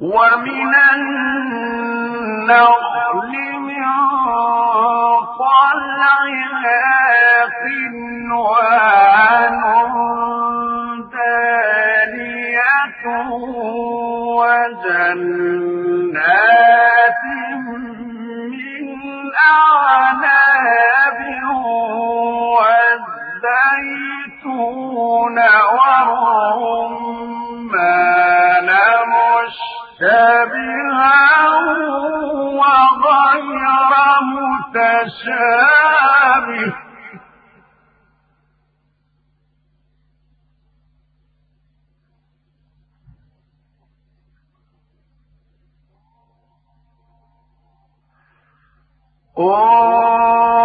ومن النخل من طلعها قنوان دانية وجنات من أعناب والزيتون والرمان مشتبها متشابه انظروا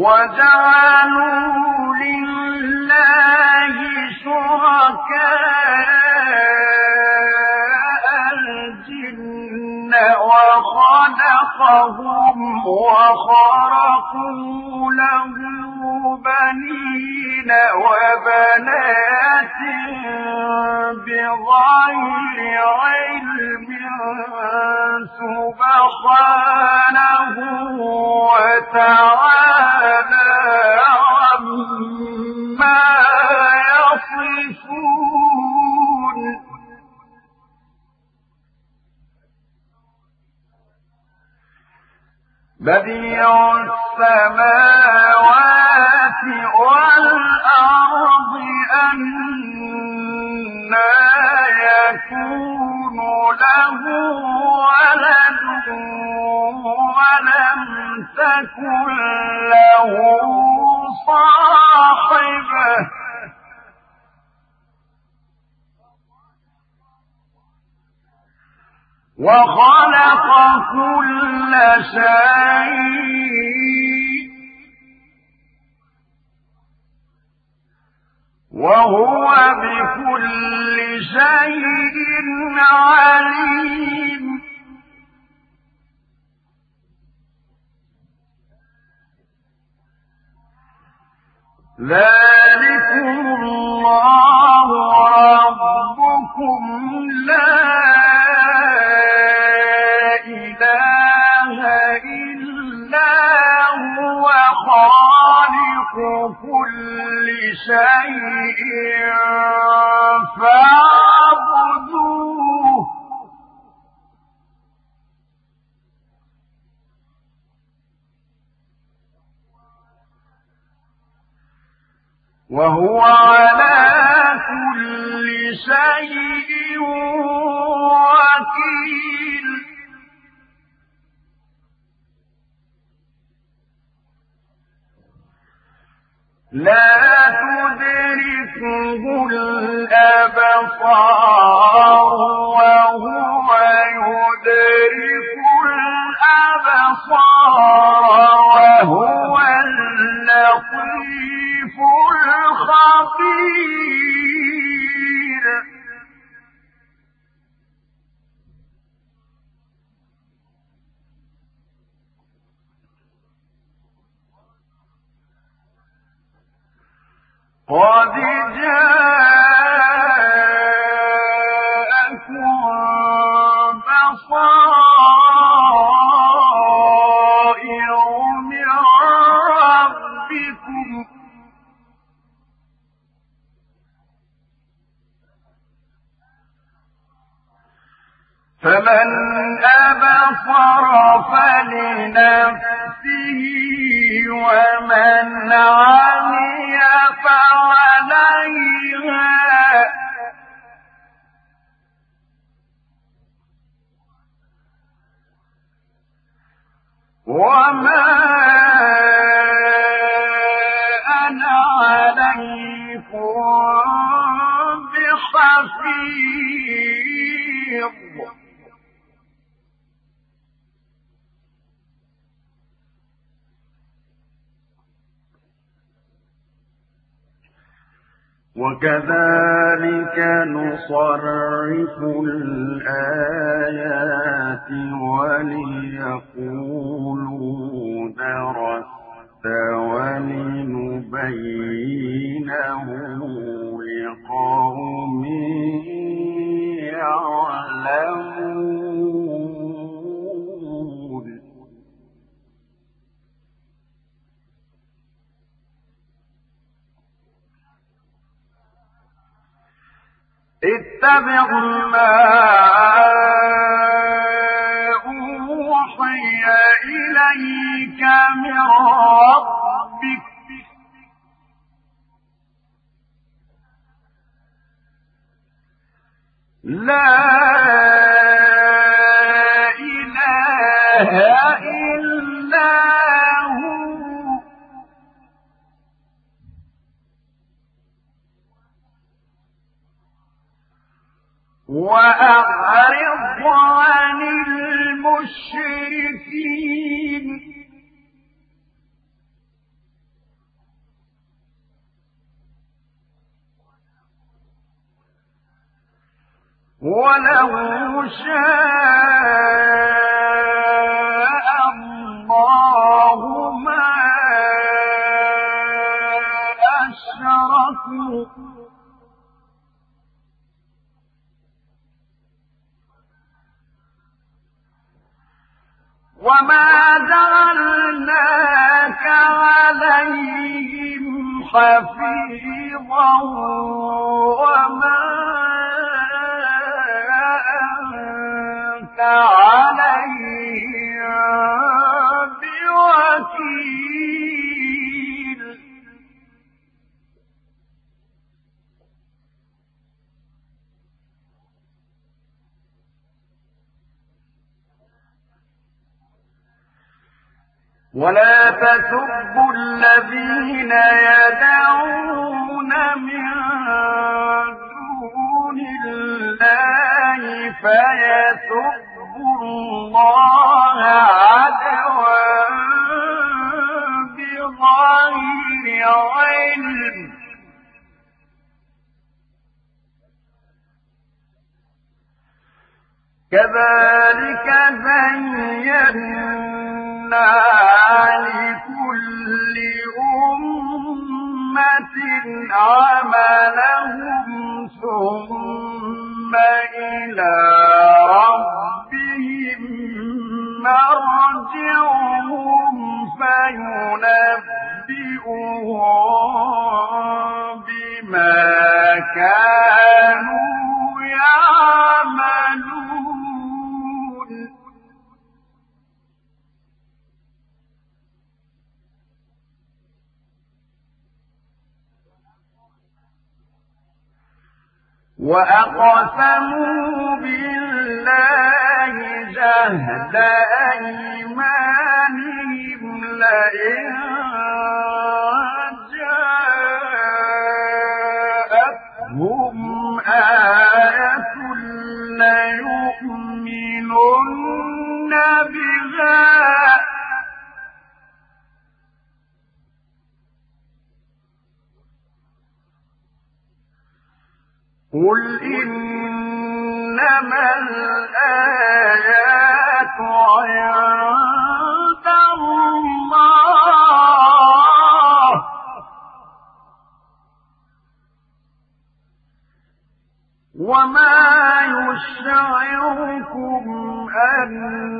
وجعلوا لله شركاء. وخلقهم وخرقوا له بنين وبنات بغير علم سبحانه وتعالى. بديع السماوات والأرض أنا يكون له ولد ولم تكن له صاحبة. وخلق كل شيء وهو بكل شيء عليم. ذلكم الله شيء فاعبدوه. وهو على كل شيء وكيل. لا تدركه الأبصار وهو يدرك الأبصار وهو بصائر من ربكم فمن أبصر فلنفسه ومن عمي بحفيظ وكذلك نصرف الآيات وليقولوا درست ولنبينه لقوم يعلمون اتبع ما أوحي إليك من ربك لا إله إلا هو. وأعرض عن المشركين. ولو شاء الله ما أشركوا. وما جعلناك عليهم حفيظا وما بوكيل. ولا تسبوا الذين يدعون من دون الله فيسبوا الله بغير علم كذلك زينا لكل أمة عملهم ثم إلى ربهم مرجعهم فينبئهم بما كانوا يعملون. وأقسموا بالله جهد أيمانهم لئن جاءتهم آية ليؤمنن بها قل إنما الآيات عند الله وما يشعركم أنها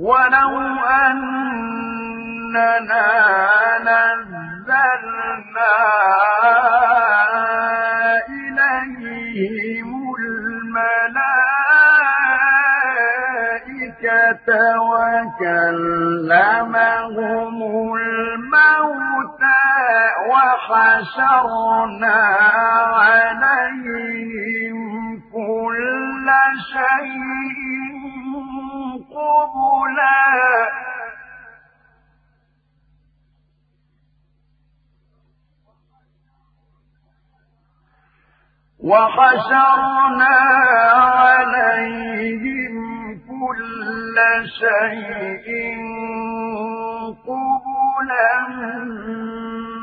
ولو أننا نزلنا إليهم الملائكة وكلمهم الموتى وحشرنا عليهم كل شيء. قبلا. وحشرنا عليهم كل شيء قبلا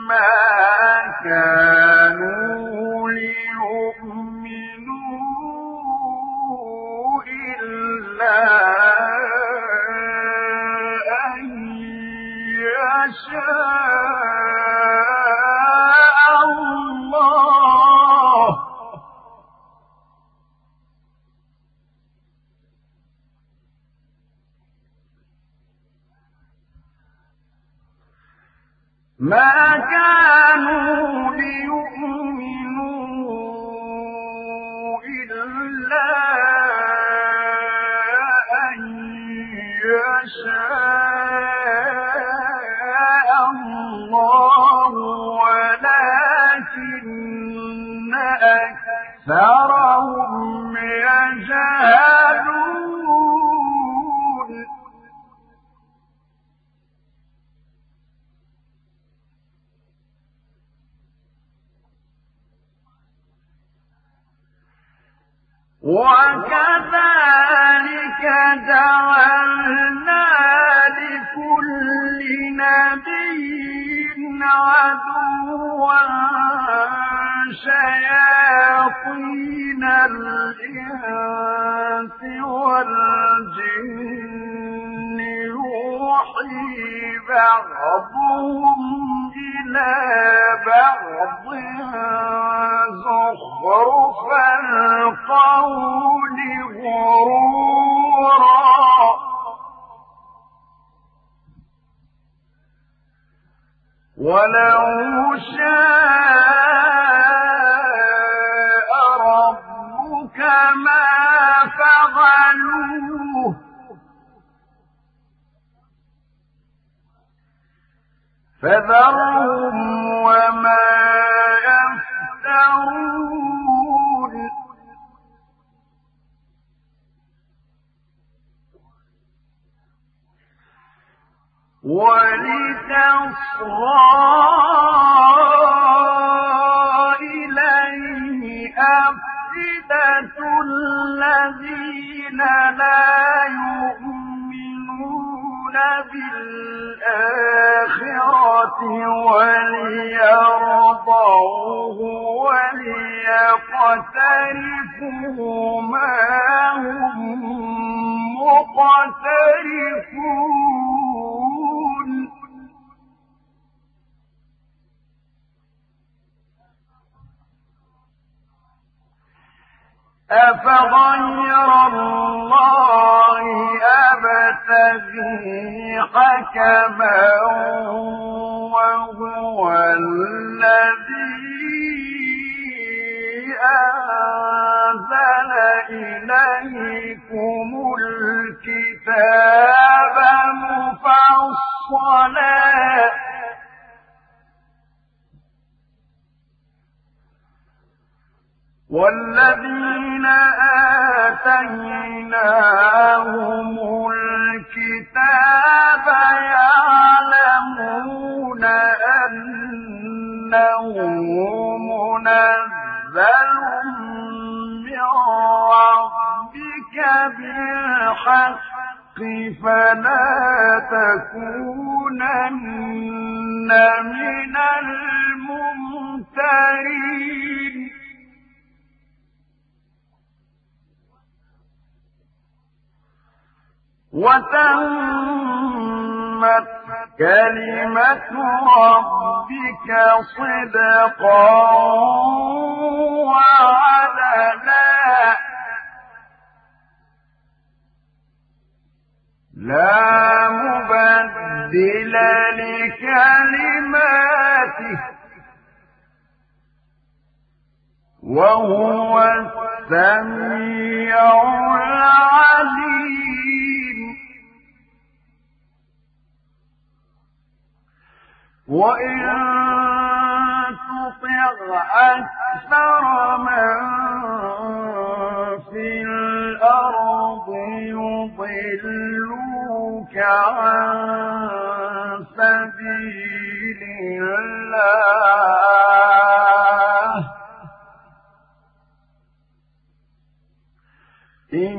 ما كانوا ليؤمنوا إلا ما كانوا ليؤمنوا أكثرهم يجهلون وكذلك جعلنا لكل نبي عدوا شياطين الإنس والجن يوحي بعضهم إلى بعض زخرف القول غرورا. ولو شاء فذرهم وما يفترون ولتصغى إليه أفئدة الذين لا يؤمنون بالآخرة. وليرضوه وليقترفوا ما هم مقترفون أفغير الله أبتغي حكما وهو الذي أنزل إليكم الكتاب مفصلا والذين آتيناهم الكتاب يعلمون أنه منزل من ربك بالحق فلا تكونن من الممترين. وتمت كلمة ربك صدقا وعدلا لا مبدل لكلماته وهو السميع العليم وإن تطع أكثر من في الأرض يضلوك عن سبيل الله إن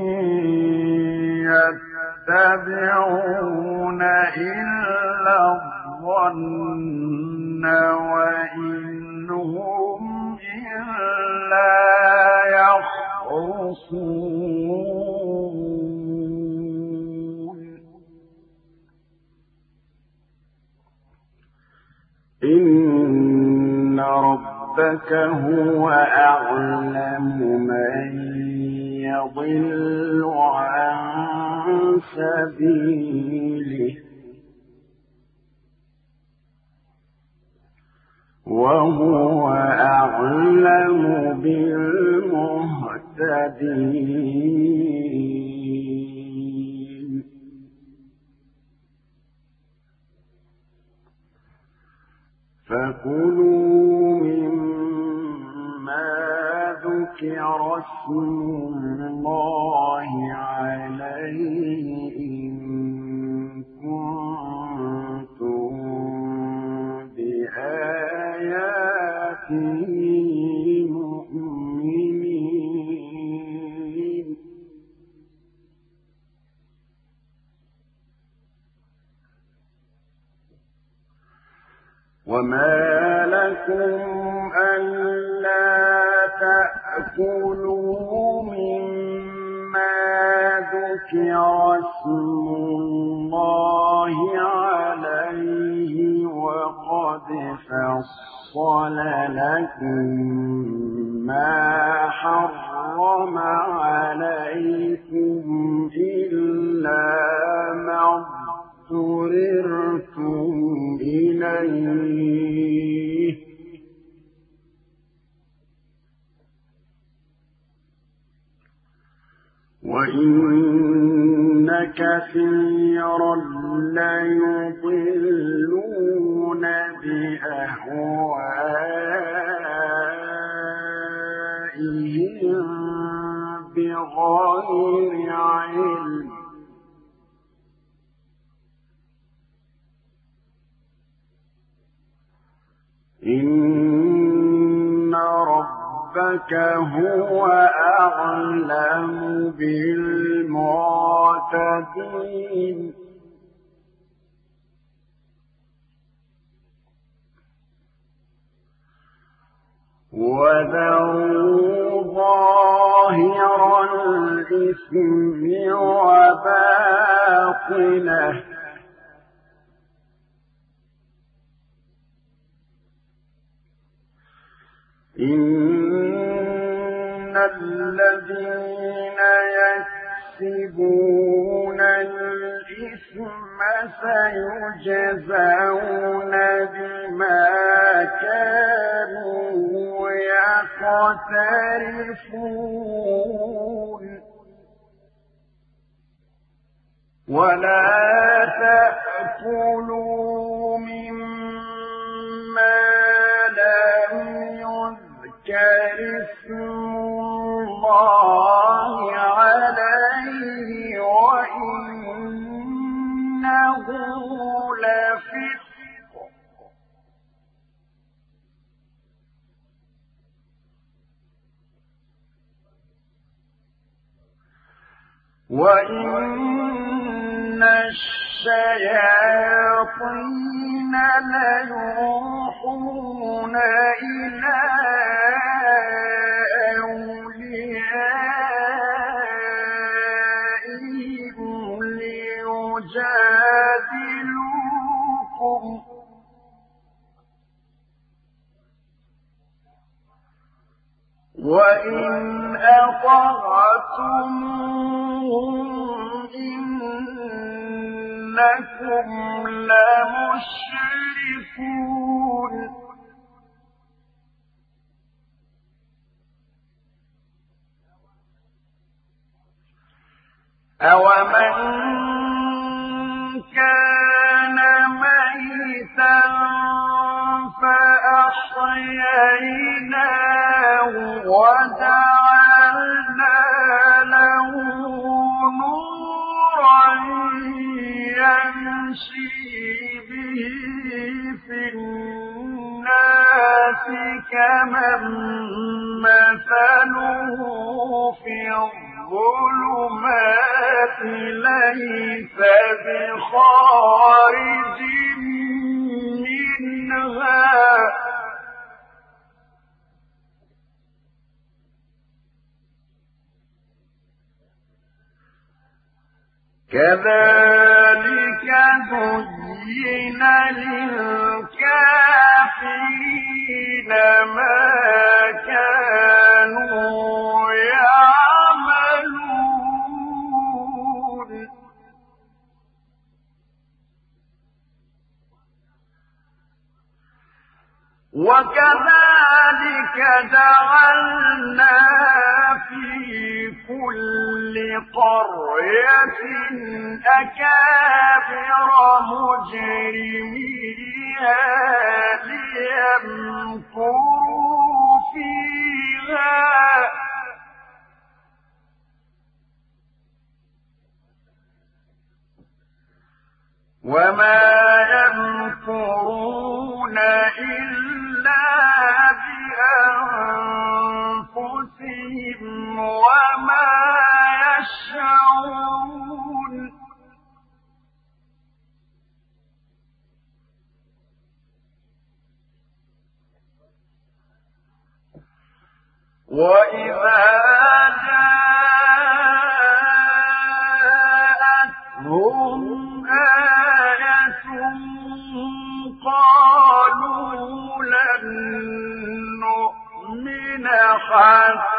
يتبعون إلا الظن وإن هم إلا يخرصون إن ربك هو أعلم من يضل عن سبيله وهو أعلم بالمهتدين. فكلوا مما ذكر اسم الله عليه وما لكم ألا تأكلوا مما ذكر اسم الله عليه وقد فصل لكم ما حرم عليكم إلا ما اضطررتم إليه وإن كثيرا ليضلون بأهوائهم بغير علم إن رب ربك هو أعلم بالمعتدين وذروا ظاهر الإثم وباطنه إن الذين يكسبون الإثم سيجزون بما كانوا يقترفون ولا تأكلوا مما الله عليه وإنه وإن الشياطين ليوحون إلى أوليائهم ليجادلوكم وإن أطعتموهم إن إنكم لمشركون. أومن كان ميتا فأحييناه وجعلنا يمشي به في الناس كمن مثله في الظلمات ليس بخارج منها كذلك زين للكافرين ما كانوا يعملون وكذلك جعلنا كل قرية أكابر مجرميها ليمكروا فيها. وما يمكرون إلا بأنفسهم وما يشعرون وإذا جاءتهم آية قالوا لن نؤمن حتى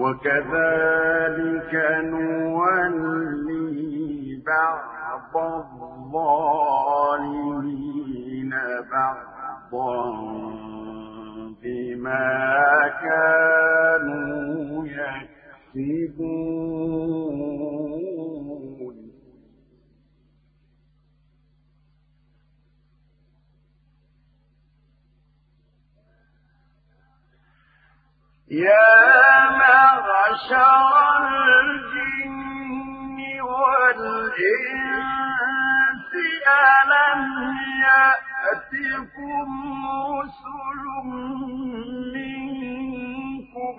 وكذلك نولي بعض الظالمين بعضا بما كانوا يكسبون. يا معشر الجن والإنس ألم يأتكم رسل منكم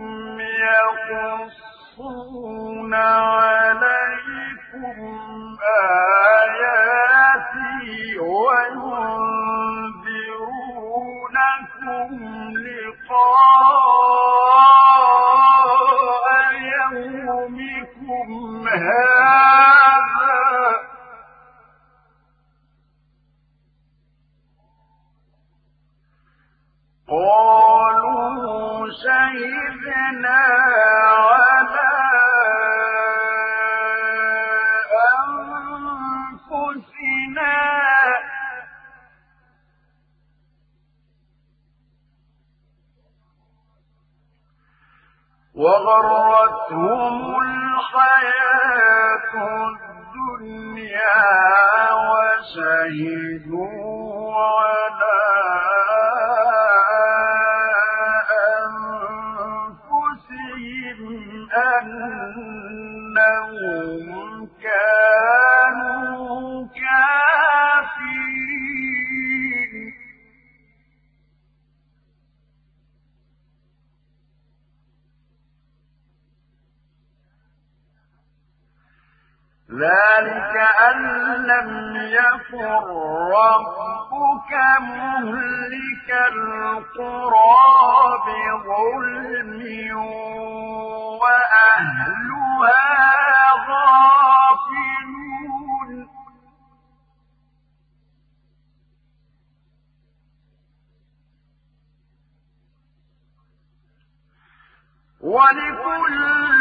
يقصون عليكم آياتي وينذرونكم لقاء وغرتهم الحياة الدنيا وشهدوا على ذلك أن لم يكن ربك مهلك القرى بظلم وأهلها غافلون. ولكل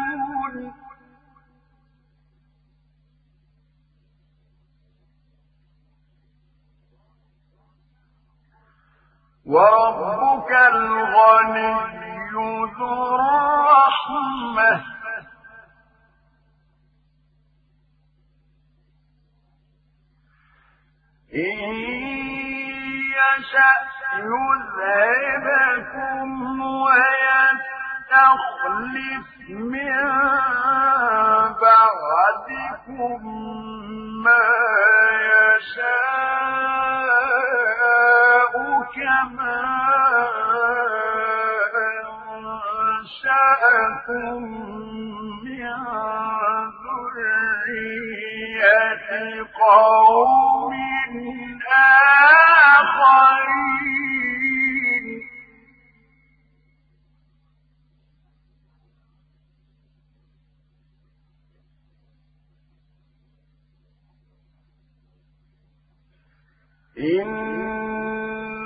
وربك الغني ذو الرحمة. إن يشأ يذهبكم ويستخلف من بعدكم ما يشاء. كما أنشأكم من ذرية قوم آخرين. لآت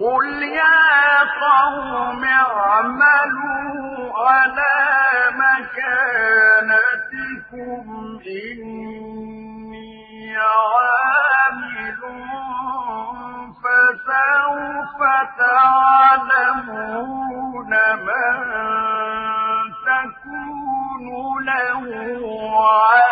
قل يا قوم اعملوا على مكانتكم إني عامل فسوف تعلمون من تكون له عاقبة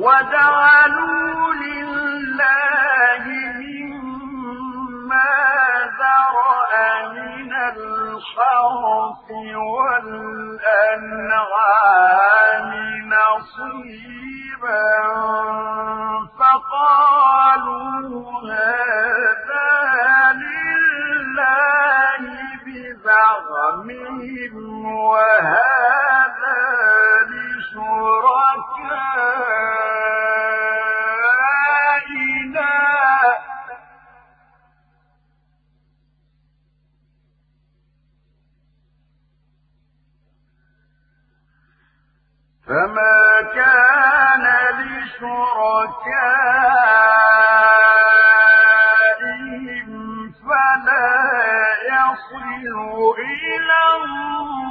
وجعلوا لله مما ذرأ من الحرث والأنعام نصيبا فقالوا هذا لله وهذا فما كان لشركائهم فلا يصل إلى الله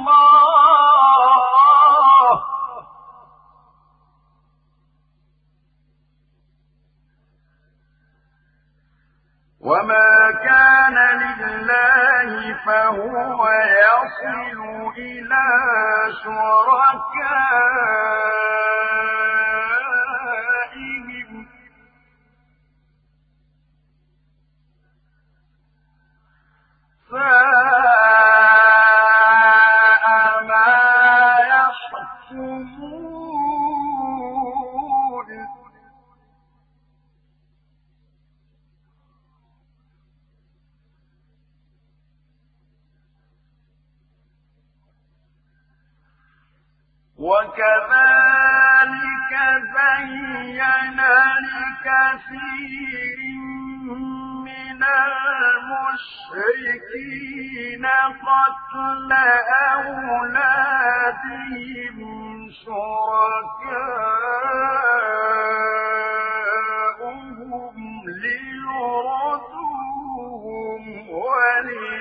وما كان لله فهو يصل إلى شركائهم المشركين قتل أولادهم شركاءهم ليردوهم وليلبسوا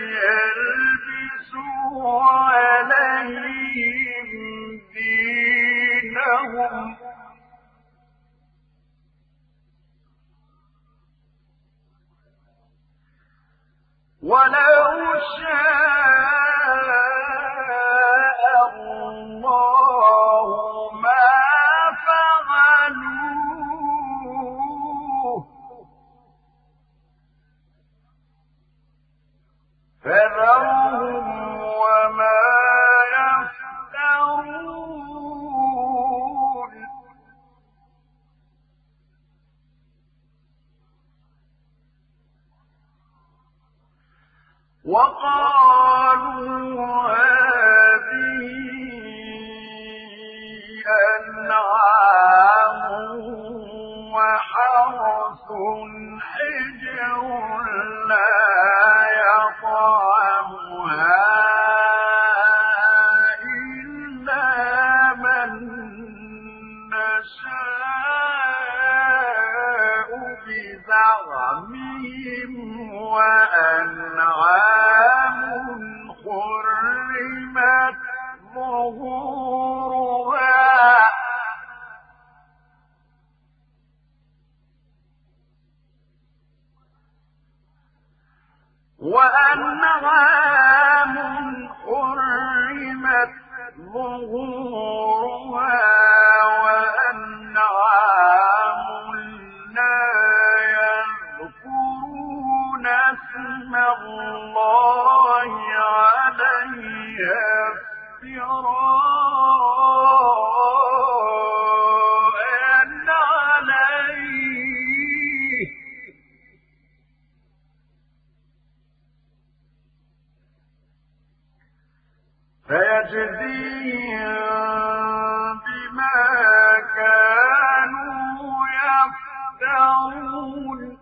يَخْدَعُونَ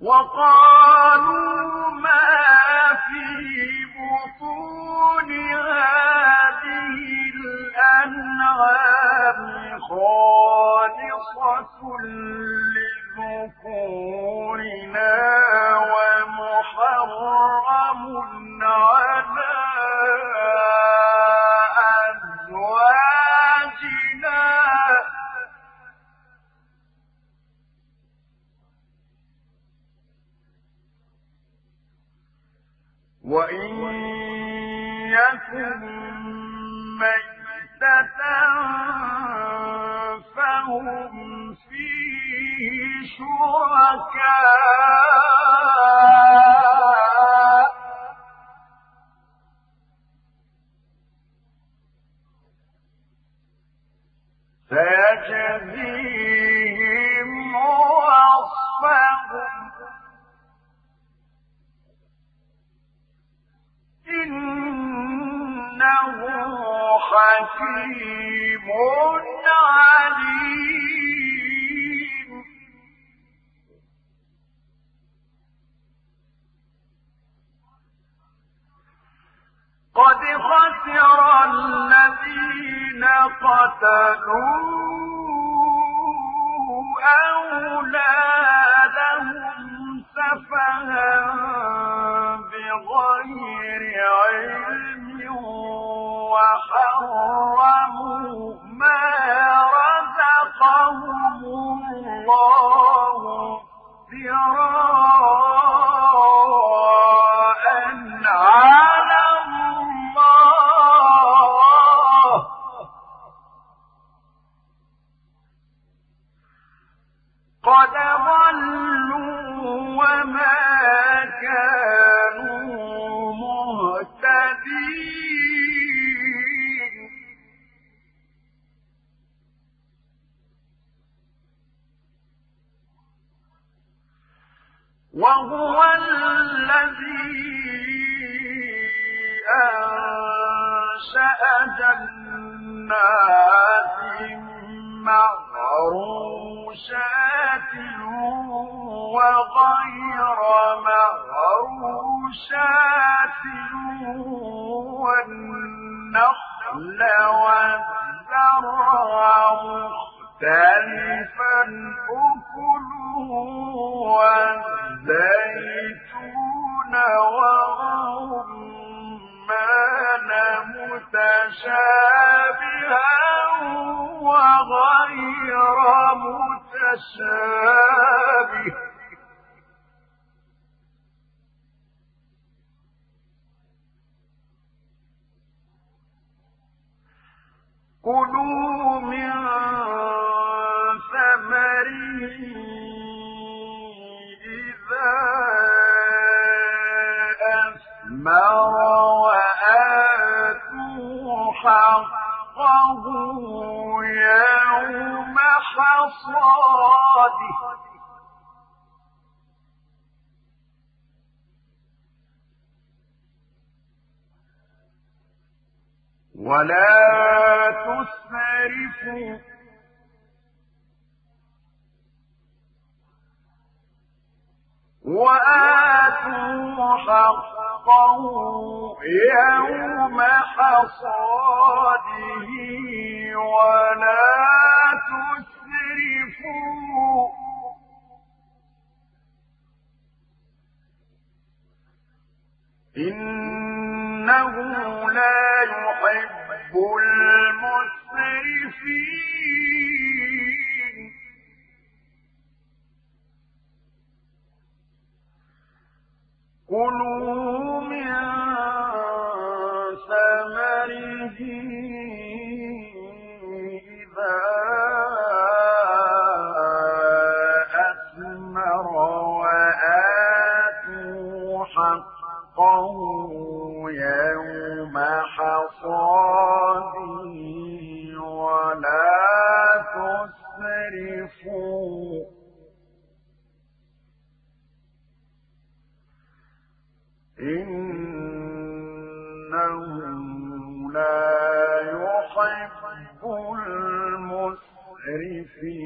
وقالوا ما في بطون هذه الأنعام خالصة لذكورنا شركاء قتلوا أولادهم سفها بغير علم وحرموا ما رزقهم الله افتراء متشابه ولا المسرفين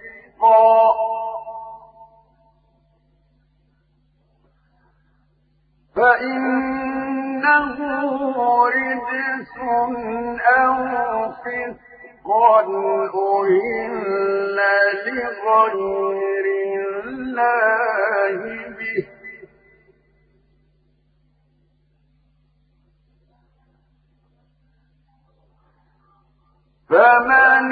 فإنه رجس أو فسقا أهل لغير الله به. فمن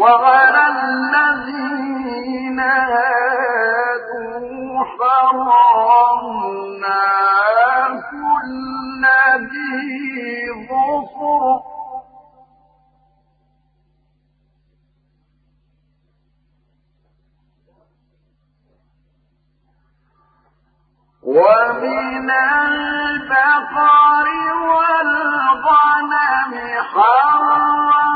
وعلى الذين هادوا حرمنا كل ذي ظفر. ومن البقر والغنم حرمنا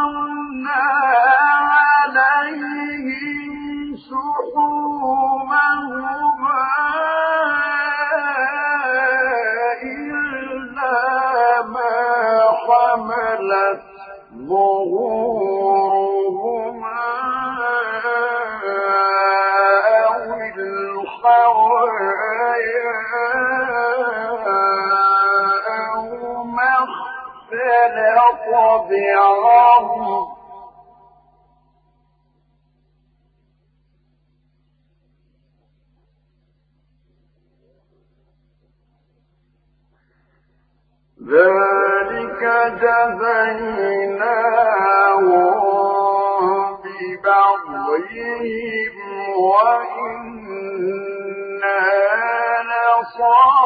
برب ذلك جزيناهم ببغيهم وإنا لصادقون.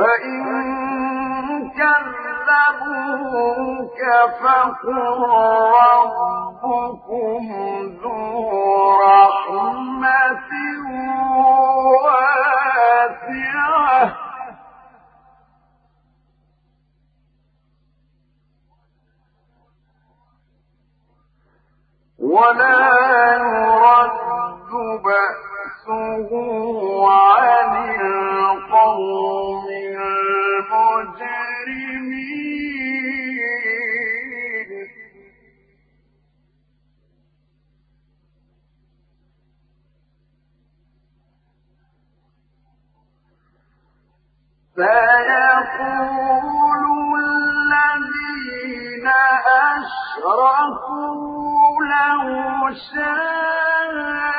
فإن كذبوك فقل ربكم ذو رحمة واسعة. ولا يرد عن القوم المجرمين. سيقول الذين أشركوا لو شاء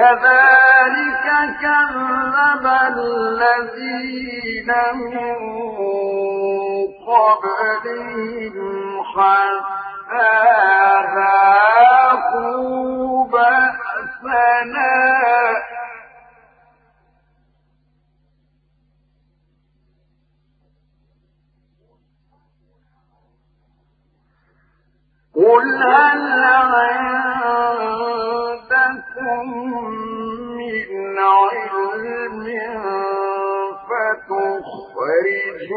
كذلك كذب الذين من قبلهم حتى ذاقوا بأسنا. قل هل من علم فتخرجوه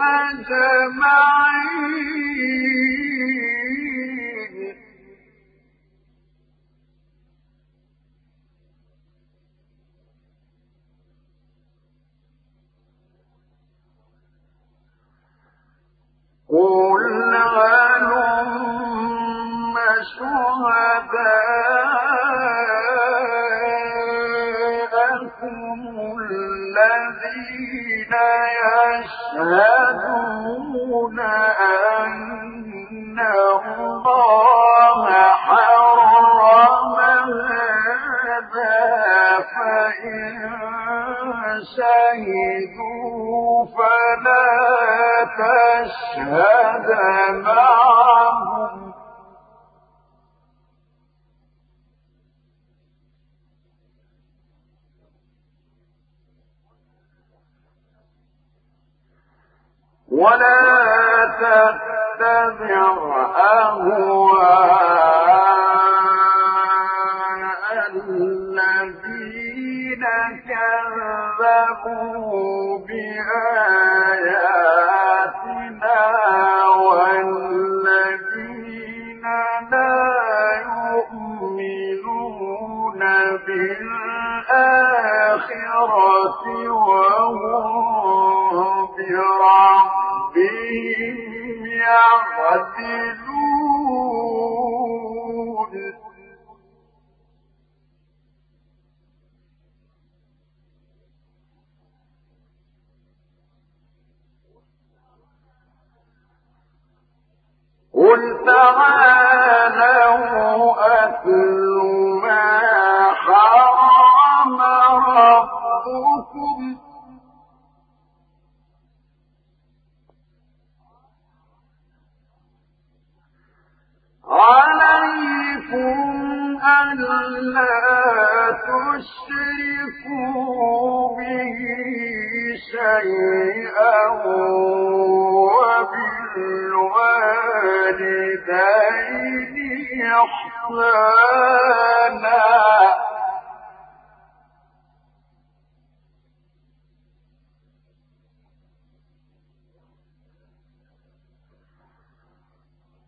أجمعين يشهدون أن الله حرم هذا فإن شهدوا فلا تشهد معهم ولا تتبع أهواء وَدِينَ وبالوالدين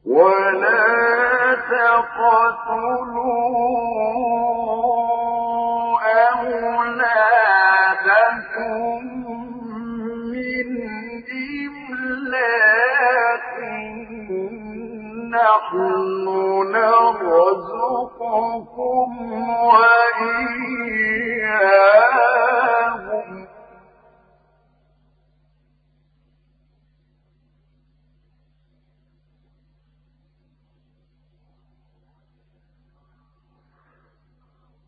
ولا تقتلوا نرزقكم وإياهم.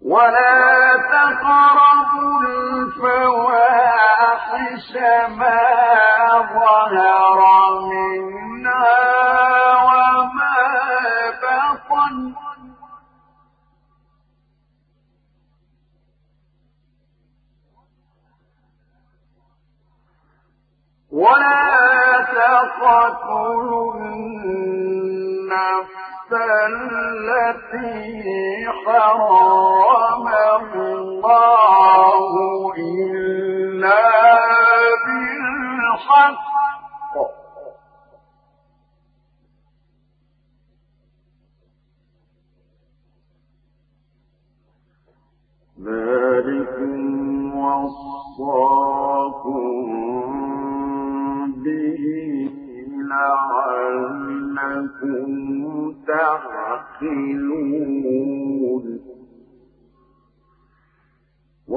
ولا الله إلا بالحق. وصاكم به لعلكم تعقلون.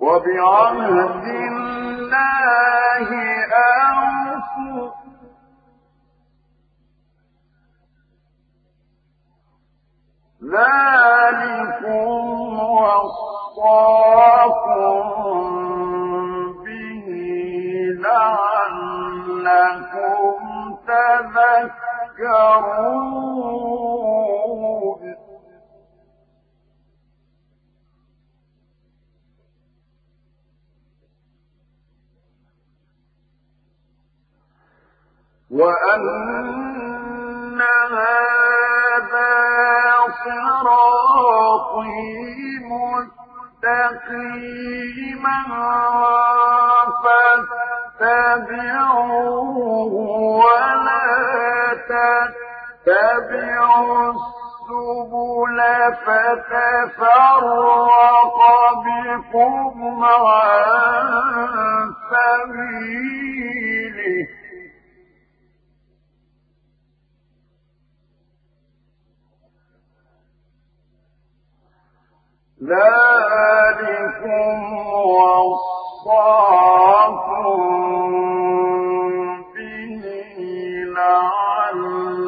وبعهد الله أوفوا ذلكم وصاكم به لعلكم تذكرون. وأن هذا صراطي مستقيما فاتبعوه ولا تتبعوا السبل فتفرق بكم عن سبيله ذلكم وصاكم به لعلكم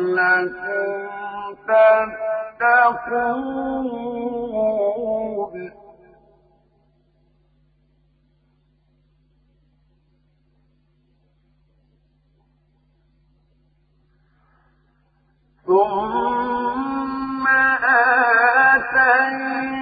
ثم آتينا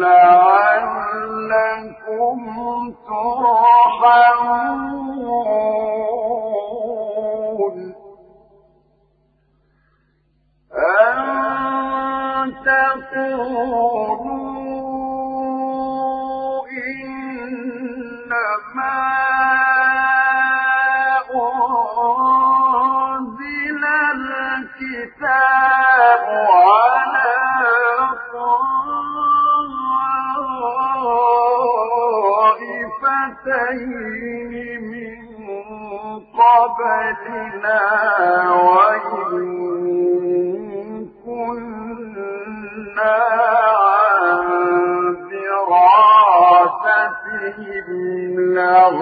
لعلكم ترحمون.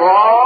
غَالِبٍ